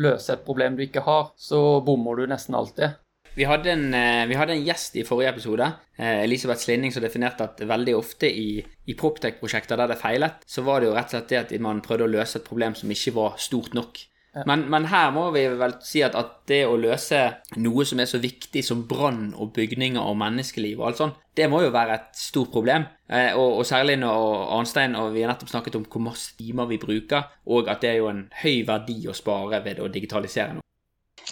løse et problem du ikke har, så bommer du nesten alltid.
Vi hadde, en, eh, vi hadde en gjest i forrige episode, eh, Elisabeth Slinning, som definerte at veldig ofte i, i Proptech-prosjekter der det feilet, så var det jo rett og slett det at man prøvde å løse et problem som ikke var stort nok. Men, men, her må vi vel si at, at, det å løse noe som er så viktig som brann og bygninger og menneskeliv og alt sånt, det må jo være et stort problem. Eh, og, og, særlig når Arnstein og vi har nettopp snakket om hvor masse timer vi bruker, og at det er jo en høy verdi å spare ved å digitalisere noe.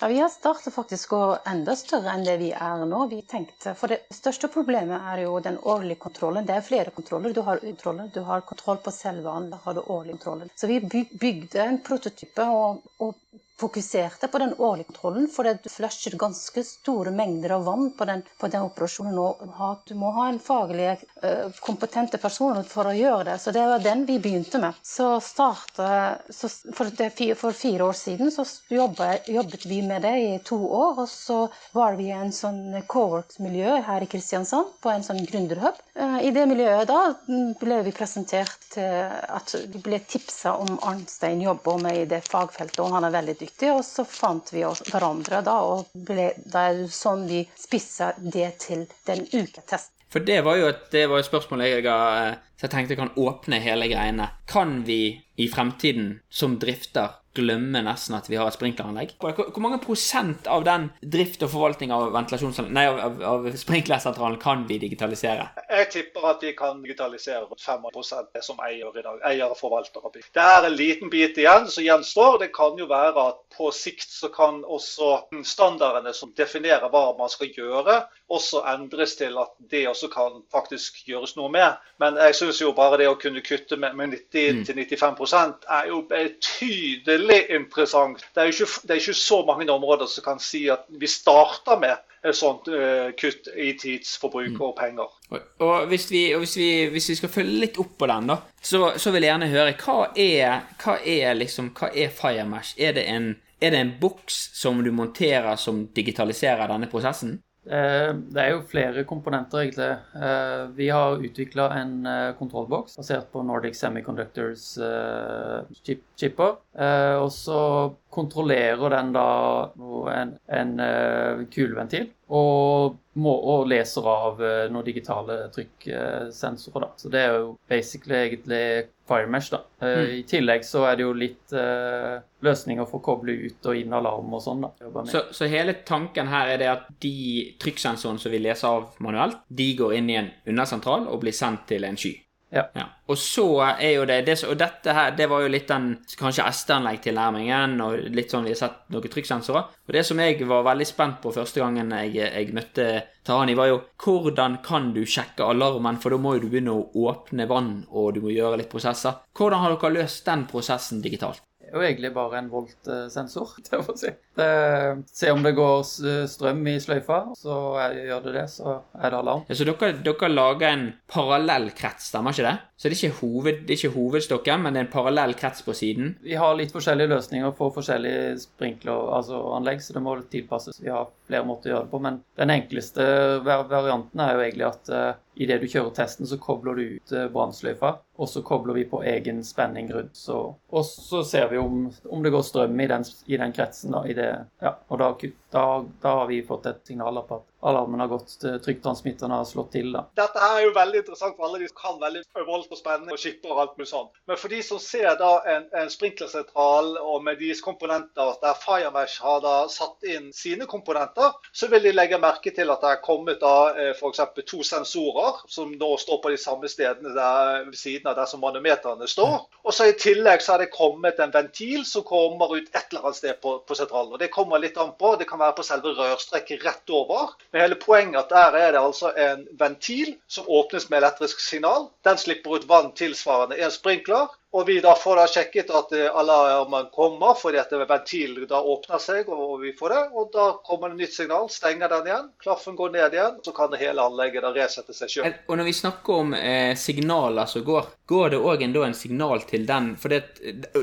Ja, Vi har startet faktisk å enda større enn det vi er nå. Vi tenkte, for Det største problemet er jo den årlige kontrollen. Det er flere kontroller. Du har, kontroller, du har kontroll på selve anlegget, har du årlige kontroller. Så vi bygde en prototype og, og fokuserte på den årlige kontrollen, for du flusher ganske store mengder av vann på den, på den operasjonen. Og du må ha en faglig uh, kompetente person for å gjøre det. Så det var den vi begynte med. Så startet, så for, det, for, fire år siden så jobbet, jobbet, vi med det i to år. Og så var vi i en sånn cowork-miljø her i Kristiansand, på en sånn gründerhub. Uh, I det miljøet da ble vi presentert at vi ble tipsa om Arnstein jobber med i det fagfeltet, og han er veldig dyktig. Og så fant vi oss hverandre da, og ble, det er sånn vi spissa det til den uketesten.
For det var jo et, var et spørsmål jeg, jeg, jeg tenkte kan åpne hele greiene. Kan vi i fremtiden som drifter glemme nesten at vi har et sprinkleranlegg. Hvor mange prosent av den drift og forvaltning av Nei, av, av, av sprinklersentralen kan vi digitalisere?
Jeg tipper at vi kan digitalisere rundt 5 det som eier i dag. Eier og forvalter. Det er en liten bit igjen som gjenstår. Det kan jo være at på sikt så kan også standardene som definerer hva man skal gjøre, også endres til at det også kan faktisk gjøres noe med. Men jeg syns jo bare det å kunne kutte med, med 90-95 mm. er jo betydelig veldig interessant. Det er, ikke, det er ikke så mange områder som kan si at vi starter med et sånt uh, kutt i tidsforbruk og penger.
Og, og, hvis, vi, og hvis, vi, hvis, vi, skal følge litt opp på den, da, så, så vil jeg gjerne høre hva er, hva er, liksom, hva er FireMesh? Er det, en, er en boks som du monterer som digitaliserer denne prosessen?
Eh, det er jo flere komponenter, egentlig. Eh, vi har utvikla en eh, kontrollboks basert på Nordic Semiconductors chipper. Og så kontrollerer den da en, en kuleventil og, må, og, leser av noen digitale trykksensorer. da. Så det er jo basically egentlig Firemesh. da. Mm. I tillegg så er det jo litt uh, løsninger for å koble ut og inn alarm og sånn. da.
Så, så, hele tanken her er det at de trykksensorene som vi leser av manuelt, de går inn i en undersentral og blir sendt til en sky.
Ja.
ja. Og så er jo det, det, Og dette her, det var jo litt den kanskje SD-anlegg-tilnærmingen, og litt sånn vi har sett noen trykksensorer. Og det som jeg var veldig spent på første gangen jeg, jeg møtte Tahani, var jo hvordan kan du sjekke alarmen, for da må jo du begynne å åpne vann, og du må gjøre litt prosesser. Hvordan har dere løst den prosessen digitalt?
er jo egentlig bare en voltsensor. å si. Det, se om det går strøm i sløyfa, så gjør det det, så er det alarm.
Ja, så dere, dere lager en parallell krets, stemmer ikke det? Så det er ikke, hoved, det er ikke hovedstokken, men det er en parallell krets på siden?
Vi har litt forskjellige løsninger for forskjellige sprinkler, altså anlegg, så det må tilpasses. Vi har flere måter å gjøre det på, men den enkleste varianten er jo egentlig at uh, idet du kjører testen, så kobler du ut uh, brannsløyfa og så kobler vi på egen spenning rundt. Så, og så ser vi om, om det går strøm i den, i den kretsen. Da, i det, ja, og da, da, da, har vi fått et signal på at alarmen har gått, trykktransmitteren har slått til. da.
Dette her er jo veldig interessant for alle de som kan veldig voldt og spenning og skipper og alt mulig sånn. Men for de som ser da en, en sprinklersentral og med deres komponenter der Firemesh har da satt inn sine komponenter, så vil de legge merke til at det er kommet da eh, f.eks. to sensorer som nå står på de samme stedene der, ved siden av der som manometerne står. Og så i tillegg så er det kommet en ventil som kommer ut et eller annet sted på, på sentralen. Og Det kommer litt an på. Det kan være på selve rørstrekket rett over. Men hele poenget at der er det altså en ventil som åpnes med elektrisk signal. Den slipper ut vann tilsvarende en sprinkler. Og vi da får da sjekket at eh, alarmen kommer fordi at ventilen da åpner seg, og vi får det. Og da kommer det nytt signal, stenger den igjen, klaffen går ned igjen, så kan det hele anlegget da resette seg sjøl.
Og når vi snakker om eh, signaler som går, går det òg en, en signal til den For det,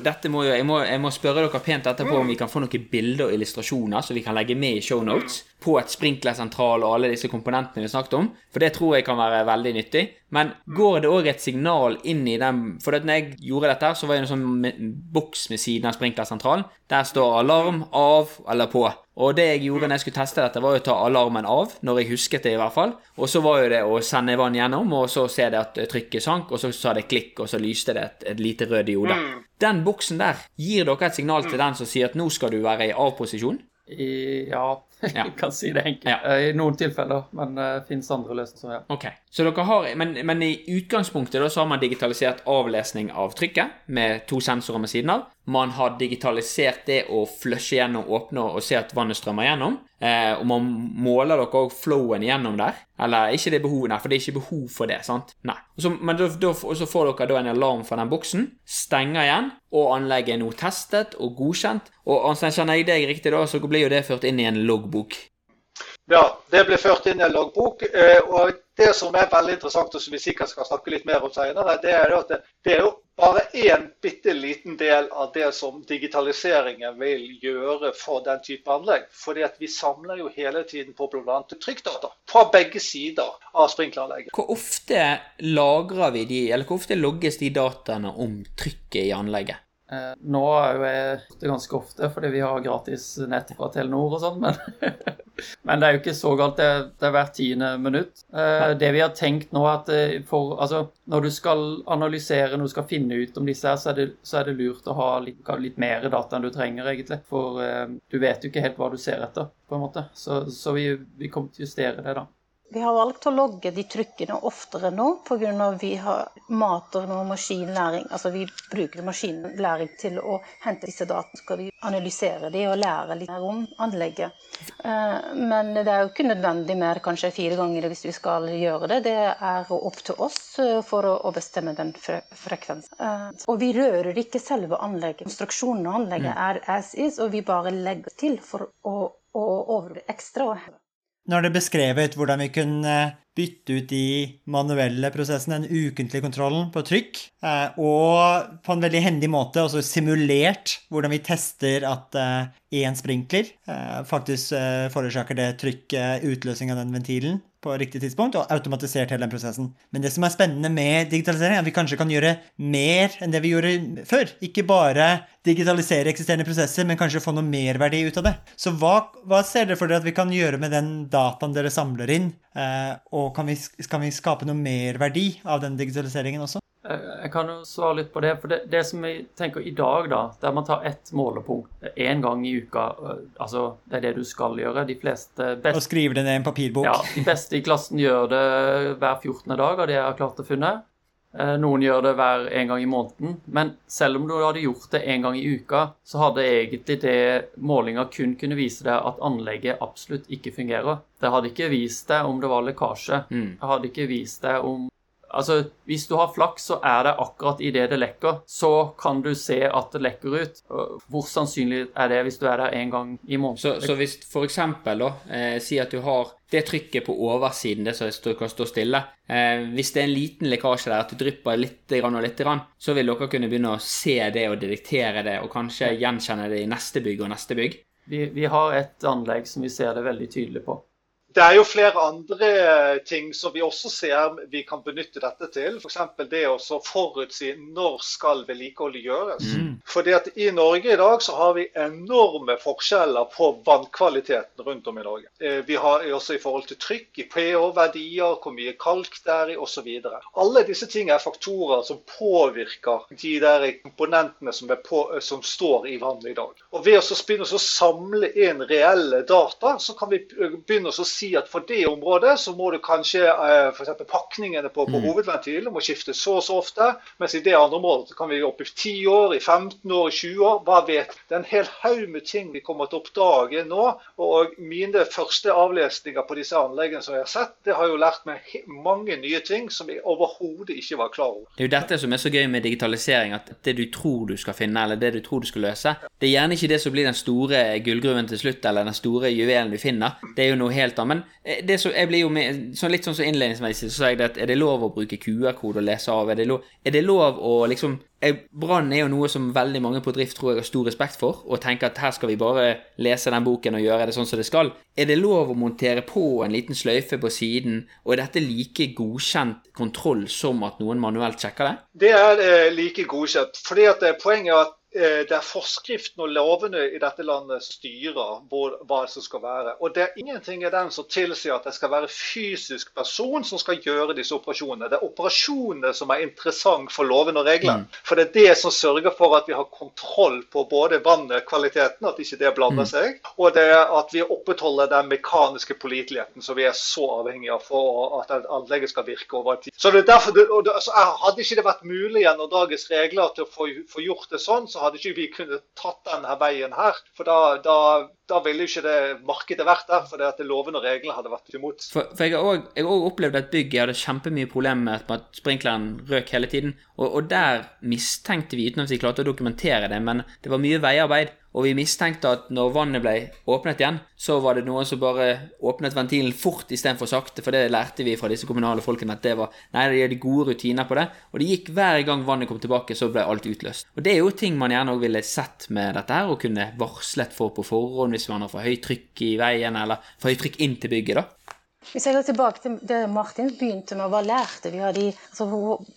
dette må jo, jeg, må, jeg må spørre dere pent etterpå om vi kan få noen bilder og illustrasjoner som vi kan legge med i shownotes på et sprinklersentral og alle disse komponentene vi snakket om, for det tror jeg kan være veldig nyttig. Men går det òg et signal inn i den For når jeg gjorde dette, så var det en sånn boks med siden av sprinklersentralen. Der står alarm av eller på. Og det jeg gjorde når jeg skulle teste dette, var å ta alarmen av, når jeg husket det i hvert fall. Og så var jo det å sende vann gjennom, og så se det at trykket sank, og så sa det klikk, og så lyste det et, et lite rød diode. Mm. Den boksen der, gir dere et signal til den som sier at nå skal du være i av-posisjon?
Ja, jeg kan si det enkelt. Ja. Eh, I noen tilfeller, men det uh, finnes andre løsninger. Ja.
Ok, så dere har, men, men, i utgangspunktet da, så har man digitalisert avlesning av trykket med to sensorer med siden av. Man har digitalisert det å flushe gjennom, åpne og se at vannet strømmer gjennom. Eh, og man måler dere òg flowen gjennom der. Eller ikke det behovet, nei, for det er ikke behov for det. sant? Nei. Og så, men da, da, så får dere da en alarm fra den boksen, stenger igjen, og anlegget er nå testet og godkjent. Og kjenner jeg deg riktig, da, så blir jo det ført inn i en loggbok.
Ja, det ble ført inn i en loggbok. Eh, og det som er veldig interessant, og som vi sikkert skal snakke litt mer om senere, det er at det er jo bare én bitte liten del av det som digitaliseringen vil gjøre for den type anlegg. Fordi at vi samler jo hele tiden på bl.a. trykkdata fra begge sider av sprinkleranlegget.
Hvor ofte lagrer vi de, eller hvor ofte logges de dataene om trykket i anlegget?
Eh, nå er jo jeg det ganske ofte fordi vi har gratis nett fra Telenor og sånn, men, men, det er jo ikke så galt. Det, det er hvert tiende minutt. Eh, det vi har tenkt nå, at eh, for, altså, når du skal analysere, når du skal finne ut om disse her, så er det, så er det lurt å ha litt, litt, mer data enn du trenger, egentlig. For du vet jo ikke helt hva du ser etter, på en måte. Så, så vi, vi kommer til å justere det, da.
Vi har valgt å logge de trykkene oftere nå pga. vi har mater med maskinlæring. Altså vi bruker maskinlæring til å hente disse dataene. Så skal vi analysere de og lære litt mer om anlegget. Eh, men det er jo ikke nødvendig mer kanskje fire ganger hvis vi skal gjøre det. Det er opp til oss eh, for å bestemme den frekvensen. Eh, og vi rører ikke selve anlegget. Konstruksjonen av anlegget mm. er as is, og vi bare legger til for å, å overbevise ekstra.
Nå er det beskrevet hvordan vi kunne bytte ut de manuelle prosessene, den ukentlige kontrollen på trykk, eh, og på en veldig hendig måte også simulert hvordan vi tester at én eh, sprinkler eh, faktisk forårsaker det trykket, utløsning av den ventilen, på riktig tidspunkt, og automatisert hele den prosessen. Men det som er spennende med digitalisering, er at vi kanskje kan gjøre mer enn det vi gjorde før. Ikke bare digitalisere eksisterende prosesser, men kanskje få noe merverdi ut av det. Så hva, hva ser dere for dere at vi kan gjøre med den dataen dere samler inn? Eh, og kan vi, kan vi skape noe merverdi av den digitaliseringen også?
Eh, jeg kan jo svare litt på det. For det, det som jeg tenker i dag, da, der man tar ett målepunkt én gang i uka eh, Altså, det er det du skal gjøre. De fleste
best, Og skrive det ned i en papirbok?
Ja. De beste i klassen gjør det hver 14. dag, av det jeg har klart å finne. Eh, noen gjør det hver en gang i måneden. Men selv om du hadde gjort det en gang i uka, så hadde egentlig det målinga kun kunne vise deg at anlegget absolutt ikke fungerer. Det hadde ikke vist deg om det var lekkasje. Mm. Det hadde ikke vist deg om Altså, Hvis du har flaks, så er det akkurat idet det lekker, så kan du se at det lekker ut. Hvor sannsynlig er det hvis du er der en gang i måneden?
Så, så hvis f.eks. da, eh, si at du har det trykket på oversiden, det som kan stå stille eh, Hvis det er en liten lekkasje der, at det drypper litt og litt, så vil dere kunne begynne å se det og detektere det, og kanskje gjenkjenne det i neste bygg og neste bygg?
Vi, vi har et anlegg som vi ser det veldig tydelig på.
Det er jo flere andre ting som vi også ser vi kan benytte dette til. F.eks. det å forutsi når skal vedlikeholdet gjøres. Mm. Fordi at I Norge i dag så har vi enorme forskjeller på vannkvaliteten rundt om i Norge. Eh, vi har også i forhold til trykk, i pH-verdier, hvor mye kalk det er i osv. Alle disse tingene er faktorer som påvirker de der komponentene som, på, som står i vannet i dag. Og Ved å begynne å samle inn reelle data, så kan vi begynne å se si at for det området så må du kanskje eh, f.eks. pakningene på, på mm. hovedventilen må skiftes så og så ofte. Mens i det andre området så kan vi opp i 10 år, i 15 år, i 20 år. Hva vet Det er en hel haug med ting vi kommer til å oppdage nå. Og mine første avlesninger på disse anleggene som jeg har sett, det har jo lært meg mange nye ting som jeg overhodet ikke var klar over.
Det er jo dette som er så gøy med digitalisering, at det du tror du skal finne, eller det du tror du skal løse, det er gjerne ikke det som blir den store gullgruven til slutt, eller den store juvelen du finner. Det er jo noe helt annet. Men eh, det så, jeg blir jo med, så litt sånn som innledningsvis så sa jeg det at er det lov å bruke QR-kode og lese av? Er det lov, er det lov å liksom Brann er jo noe som veldig mange på drift tror jeg har stor respekt for, og tenker at her skal vi bare lese den boken og gjøre det sånn som det skal. Er det lov å montere på en liten sløyfe på siden, og er dette like godkjent kontroll som at noen manuelt sjekker det?
Det er eh, like godkjent. fordi at eh, Poenget er at det er forskriften og lovene i dette landet styrer hva som skal være. Og det er ingenting i den som tilsier at det skal være fysisk person som skal gjøre disse operasjonene. Det er operasjonene som er interessant for lovene og reglene. Mm. For det er det som sørger for at vi har kontroll på både vannet, kvaliteten, at ikke det blander mm. seg, og det er at vi opprettholder den mekaniske påliteligheten som vi er så avhengig av for at anlegget skal virke over tid. Så det er derfor, det, altså, Hadde ikke det vært mulig gjennom dagens regler til å få, få gjort det sånn, så hadde ikke vi kunnet tatt denne veien her. For da, da, da ville jo ikke det markedet vært der, for det at loven og reglene hadde vært imot.
For, for jeg har òg opplevd et bygg jeg hadde kjempemye problemer med at sprinkleren røk hele tiden. Og, og der mistenkte vi, uten at vi klarte å dokumentere det, men det var mye veiarbeid. Og vi mistenkte at når vannet ble åpnet igjen, så var det noen som bare åpnet ventilen fort istedenfor sakte, for det lærte vi fra disse kommunale folkene at det var Nei, de hadde gode rutiner på det. Og det gikk hver gang vannet kom tilbake, så ble alt utløst. Og det er jo ting man gjerne òg ville sett med dette her, og kunne varslet for på forhånd hvis man har for høyt trykk i veien, eller for høyt trykk inn til bygget, da.
Hvis jeg går tilbake til det Martin begynte med, hva lærte vi av de, altså,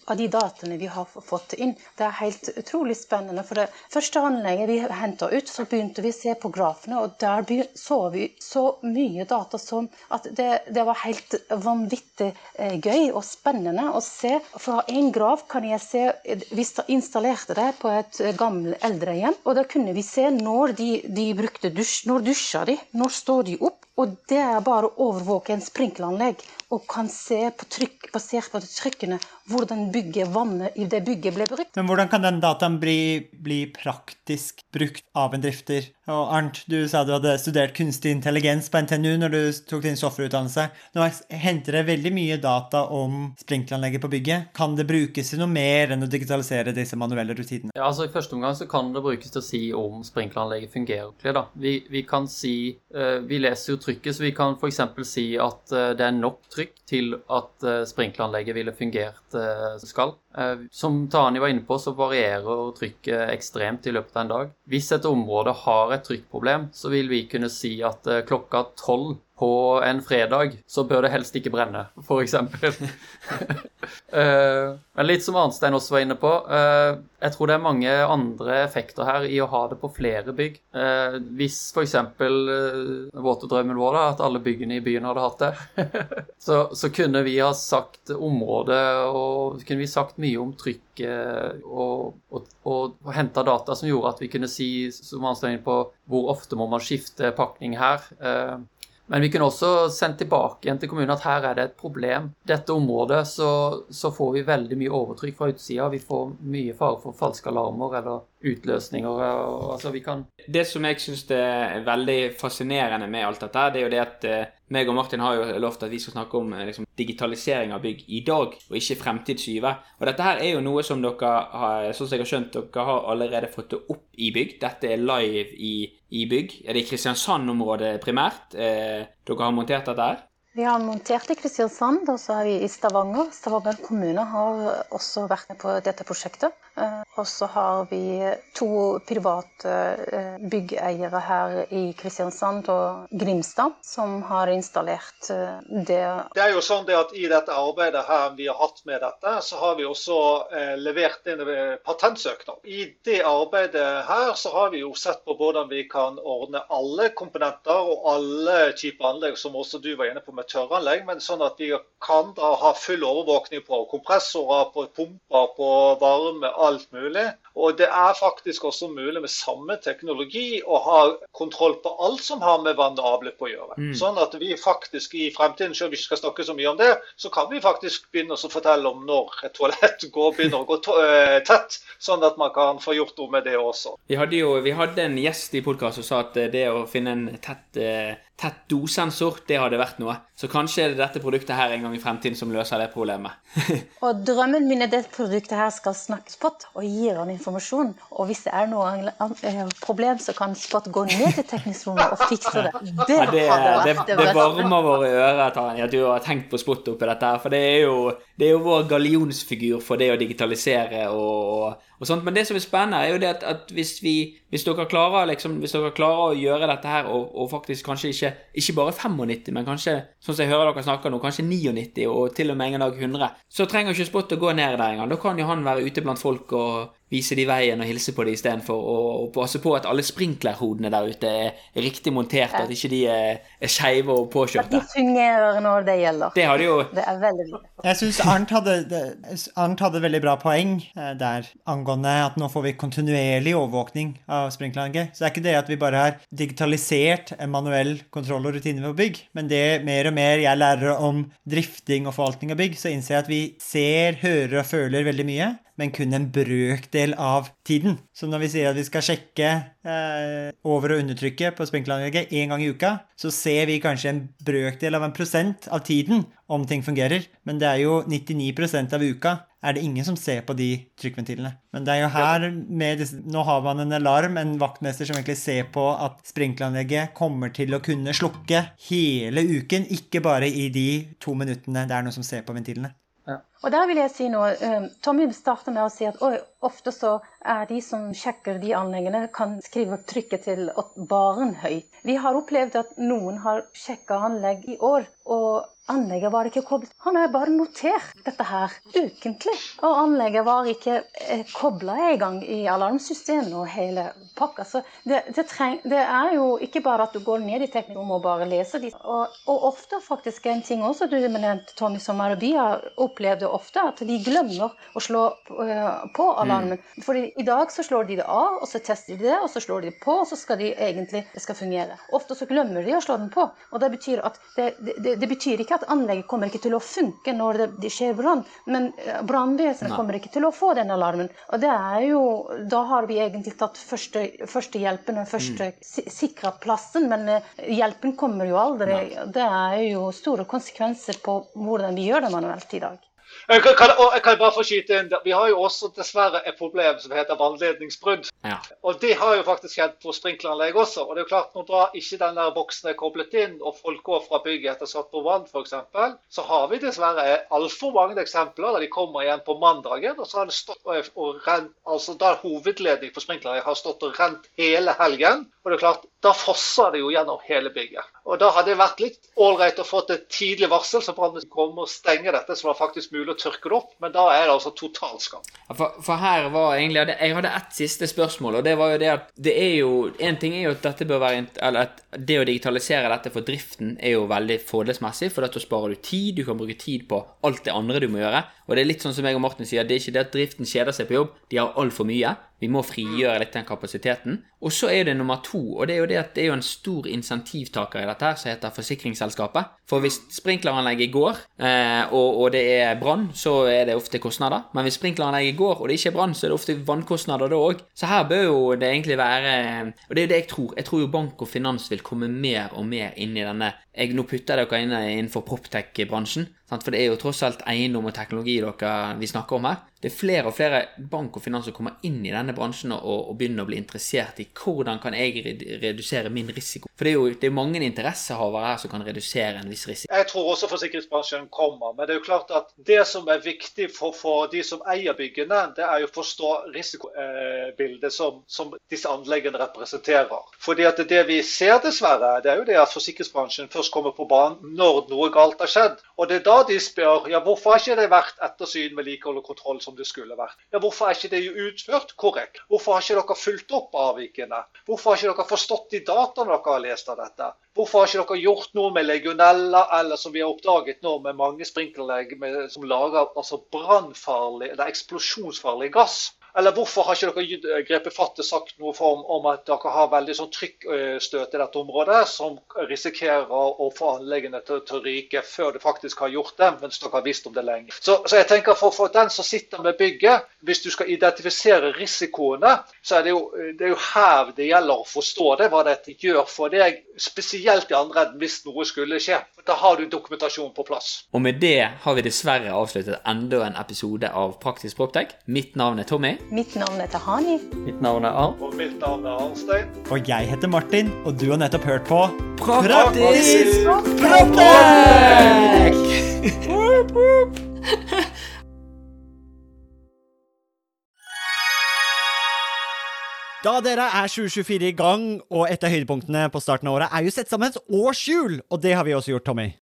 av de dataene vi har fått inn? Det er helt utrolig spennende. For det første anlegget vi henta ut, så begynte vi å se på grafene, og der så vi så mye data som at det, det var helt vanvittig eh, gøy og spennende å se. Fra én graf kan jeg se Vi installerte det på et gammelt eldrehjem, og da kunne vi se når de, de brukte dusj, når dusja de, når står de opp. Og det er bare å overvåke en sprinkleranlegg og kan se på trykk, basert på trykkene hvordan bygget, vannet i det bygget ble brukt.
Men hvordan kan den dataen bli, bli, praktisk brukt av en drifter? Og Arnt, du sa du hadde studert kunstig intelligens på NTNU når du tok din softwareutdannelse. Nå henter det veldig mye data om sprinkleranlegget på bygget. Kan det brukes til noe mer enn å digitalisere disse manuelle rutinene?
Ja, altså I første omgang så kan det brukes til å si om sprinkleranlegget fungerer ordentlig. da. Vi, vi, kan si uh, Vi leser jo trykket, så vi kan f.eks. si at uh, det er nok trykk til at uh, sprinkleranlegget ville fungert Eh, skal. Eh, som Tani var inne på, så varierer trykket ekstremt i løpet av en dag. Hvis et område har et trykkproblem, så vil vi kunne si at eh, klokka tolv på en fredag, så bør det helst ikke brenne, f.eks. uh, men litt som Arnstein også var inne på, uh, jeg tror det er mange andre effekter her i å ha det på flere bygg. Uh, hvis f.eks. Uh, våtedrømmen vår, da, at alle byggene i byen hadde hatt det, så, så, kunne vi ha sagt området, og kunne vi sagt mye om trykket og, og, og, og henta data som gjorde at vi kunne si som Arnstein på, hvor ofte må man skifte pakning her. Men vi kunne også sendt tilbake igjen til kommunen at her er det et problem. Dette området så, så får vi veldig mye overtrykk fra utsida. Vi får mye fare for falske alarmer eller utløsninger. Altså vi kan
Det som jeg syns er veldig fascinerende med alt dette, det er jo det at eh, meg og Martin har jo lovt at vi skal snakke om eh, liksom, digitalisering av bygg i dag, og ikke fremtidsskyve. Og dette her er jo noe som dere har, sånn som jeg har skjønt, dere har allerede fått det opp i bygg. Dette er live i, i bygg. Er det i Kristiansand-området primært eh, dere har montert dette her?
Vi har montert i Kristiansand, og så har vi i Stavanger. Stavanger kommune har også vært med på dette prosjektet. Eh, og så har vi to private eh, byggeiere her i Kristiansand og Grimstad som har installert eh, det.
Det er jo sånn at I dette arbeidet her vi har hatt med dette, så har vi også levert inn patentsøknad. I det arbeidet her så har vi jo sett på hvordan vi kan ordne alle komponenter og alle typer anlegg, som også du var inne på med tørranlegg, men sånn at vi kan da ha full overvåkning på kompressorer, på pumper, på varme alt mulig. Og det er faktisk også mulig med samme teknologi å ha kontroll på alt som har med vann og avløp å gjøre. Mm. Sånn at vi faktisk i fremtiden, selv om vi ikke skal snakke så mye om det, så kan vi faktisk begynne å fortelle om når et toalett går, begynner å gå eh, tett, sånn at man kan få gjort noe med det også.
Vi hadde jo vi hadde en gjest i podkasten som sa at det å finne en tett eh, tett dosensor, det hadde vært noe. Så kanskje er det dette produktet her en gang i fremtiden som løser det problemet.
og drømmen min er det produktet her skal snakke Spot og gir han informasjon. Og hvis det er noe eh, problem, så kan Spot gå ned til teknisk rom og fikse det.
Det, ja, det, det, det, det varmer våre ører Tanja, at du har tenkt på Spot oppi dette her. For det er jo, det er jo vår gallionsfigur for det å digitalisere og. Men det som er spennende, er jo det at, at hvis, vi, hvis, dere klarer, liksom, hvis, dere klarer, å gjøre dette her, og, og faktisk kanskje ikke, ikke, bare 95, men kanskje sånn som jeg hører dere snakke nå, kanskje 99 og til og med en dag 100, så trenger ikke Spot å gå ned der engang. Da kan jo han være ute blant folk og vise de veien og hilse på de istedenfor å og passe på at alle sprinklerhodene der ute er, riktig montert, ja. at ikke de er, er skeive og påkjørte.
At de fungerer når det gjelder.
Det, hadde jo...
det er veldig bra.
Jeg syns Arnt hadde, Arnt hadde veldig bra poeng eh, der angående at nå får vi kontinuerlig overvåkning av sprinkleranlegget. Så det er ikke det at vi bare har digitalisert en manuell kontroll og rutine på bygg, men det mer og mer jeg lærer om drifting og forvaltning av bygg, så innser jeg at vi ser, hører og føler veldig mye men kun en brøkdel av tiden. Så når vi sier at vi skal sjekke eh, over- og undertrykket på sprinkleranlegget én gang i uka, så ser vi kanskje en brøkdel av en prosent av tiden om ting fungerer. Men det er jo 99% av uka er det ingen som ser på de trykkventilene. Men det er jo her disse, Nå har man en alarm, en vaktmester som egentlig ser på at sprinkleranlegget kommer til å kunne slukke hele uken, ikke bare i de to minuttene det er noen som ser på ventilene.
Og der vil jeg si noe. Um, Tommy starter med å si at oi, ofte så er de som sjekker de anleggene, kan skrive trykket til barn høyt. Vi har opplevd at noen har sjekka anlegg i år, og Anlegget var ikke koblet. Han har bare notert dette her ukentlig. Og anlegget var ikke eh, kobla i gang i alarmsystemet og hele pakka. Så det, det, treng, det, er jo ikke bare at du går ned i teknikken og bare leser de. Og, og, ofte faktisk en ting også du nevnte, Tommy, som Arabia opplevde ofte, at de glemmer å slå uh, på alarmen. Mm. For i dag så slår de det av, og så tester de det, og så slår de det på, og så skal de egentlig det skal fungere. Ofte så glemmer de å slå den på. Og det betyr at det, det, det betyr ikke at anlegget kommer ikke til å funke når det, skjer brann, men eh, brannvesenet kommer ikke til å få den alarmen. Og det er jo, Da har vi egentlig tatt første, førstehjelpen og første mm. sikra plassen, men eh, hjelpen kommer jo aldri. Nei. Det er jo store konsekvenser på hvordan vi gjør det manuelt i dag.
Jeg kan, kan, jeg kan bare få skyte inn, Vi har jo også dessverre et problem som heter vannledningsbrudd. Ja. Og Det har jo faktisk skjedd på sprinkleranlegg også. og det er jo klart Når da ikke den der boksen er koblet inn, og folk går fra bygget etter satt på vann f.eks., så har vi dessverre altfor mange eksempler der de kommer igjen på mandagen, og så har det stått og, og rent, altså da hovedledning for sprinkleranlegg har stått og rent hele helgen. Og det er klart, Da fosser det jo gjennom hele bygget. Og Da hadde det vært litt ålreit å få et tidlig varsel, så brannen kom og stenge dette, så det var faktisk mulig å tørke det opp. Men da er det altså totalskam.
For, for, her var egentlig Jeg hadde ett siste spørsmål, og det var jo det at det er jo En ting er jo at dette bør være Eller at det å digitalisere dette for driften er jo veldig fordelsmessig, for da sparer du tid, du kan bruke tid på alt det andre du må gjøre. Og det er litt sånn som jeg og Martin sier, det er ikke det at driften kjeder seg på jobb, de har altfor mye. Vi må frigjøre litt den kapasiteten. Og så er det nummer to, og det er jo det at det er jo en stor insentivtaker i dette her, som heter forsikringsselskapet. For hvis sprinkleranlegget går, eh, og, og, det er brann, så er det ofte kostnader. Men hvis sprinkleranlegget går, og det ikke er brann, så er det ofte vannkostnader da òg. Så her bør jo det egentlig være Og det er jo det jeg tror. Jeg tror jo bank og finans vil komme mer og mer inn i denne jeg, Nå putter dere inn innenfor proptech-bransjen. For det er jo tross alt eiendom og teknologi dere vi snakker om her. Det er flere og flere bank og finans som kommer inn i denne bransjen og, og begynner å bli interessert i hvordan kan jeg redusere min risiko. For det er jo det er mange interessehavere her som kan redusere en viss risiko.
Jeg tror også forsikringsbransjen kommer, men det er jo klart at det som er viktig for, for de som eier byggene, det er jo å forstå risikobildet som, som disse anleggene representerer. Fordi at det vi ser dessverre, det er jo det at forsikringsbransjen først kommer på banen når noe galt har skjedd. Og det er da de spør ja, hvorfor har ikke det vært ettersyn, vedlikehold og kontroll som det skulle vært. Ja, Hvorfor er ikke det utført korrekt? Hvorfor har ikke dere fulgt opp avvikene? Hvorfor har ikke dere forstått de dataene dere har lest av dette? Hvorfor har ikke dere gjort noe med legionella, eller som vi har oppdaget nå med mange sprinkleranlegg som lager altså brannfarlig eller eksplosjonsfarlig gass? Eller hvorfor har ikke dere grepet fatt og sagt noe om, om, at dere har veldig sånn trykkstøt i dette området, som risikerer å få anleggene til, til, å ryke før det faktisk har gjort det, mens dere har visst om det lenge. Så, så jeg tenker for, for, den som sitter med bygget, hvis du skal identifisere risikoene, så er det jo, det er jo her det gjelder å forstå det, hva dette gjør for deg, spesielt i andre enden hvis noe skulle skje. Da har du dokumentasjon på plass.
Og med det har vi dessverre avsluttet enda en episode av Praktisk Proptech. Mitt navn er Tommy.
Mitt navn er Tahani.
Mitt navn er Arn.
Og mitt navn er Arnstein.
Og jeg heter Martin, og du har nettopp hørt på
Praktisk
praktek! Da dere er 2024 i gang, og et av høydepunktene på starten av året er jo sett sammen et årshjul, og det har vi også gjort, Tommy.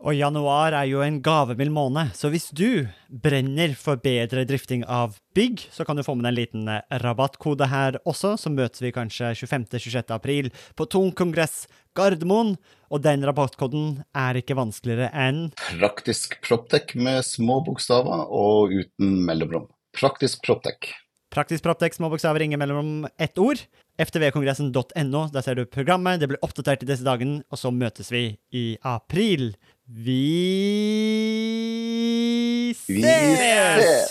Og januar er jo en gavemild måned, så hvis du brenner for bedre drifting av bygg, så kan du få med deg en liten rabattkode her også, så møtes vi kanskje 25.-26. april på Tung kongress Gardermoen. Og den rabattkoden er ikke vanskeligere enn
Praktisk Proptech med små bokstaver og uten mellomrom. Praktisk Proptech.
Praktisk Proptech, små bokstaver, ingen mellom ett ord. ftvkongressen.no, der ser du programmet. Det blir oppdatert i disse dagene, og så møtes vi i april. Vi ses!
Vi ses!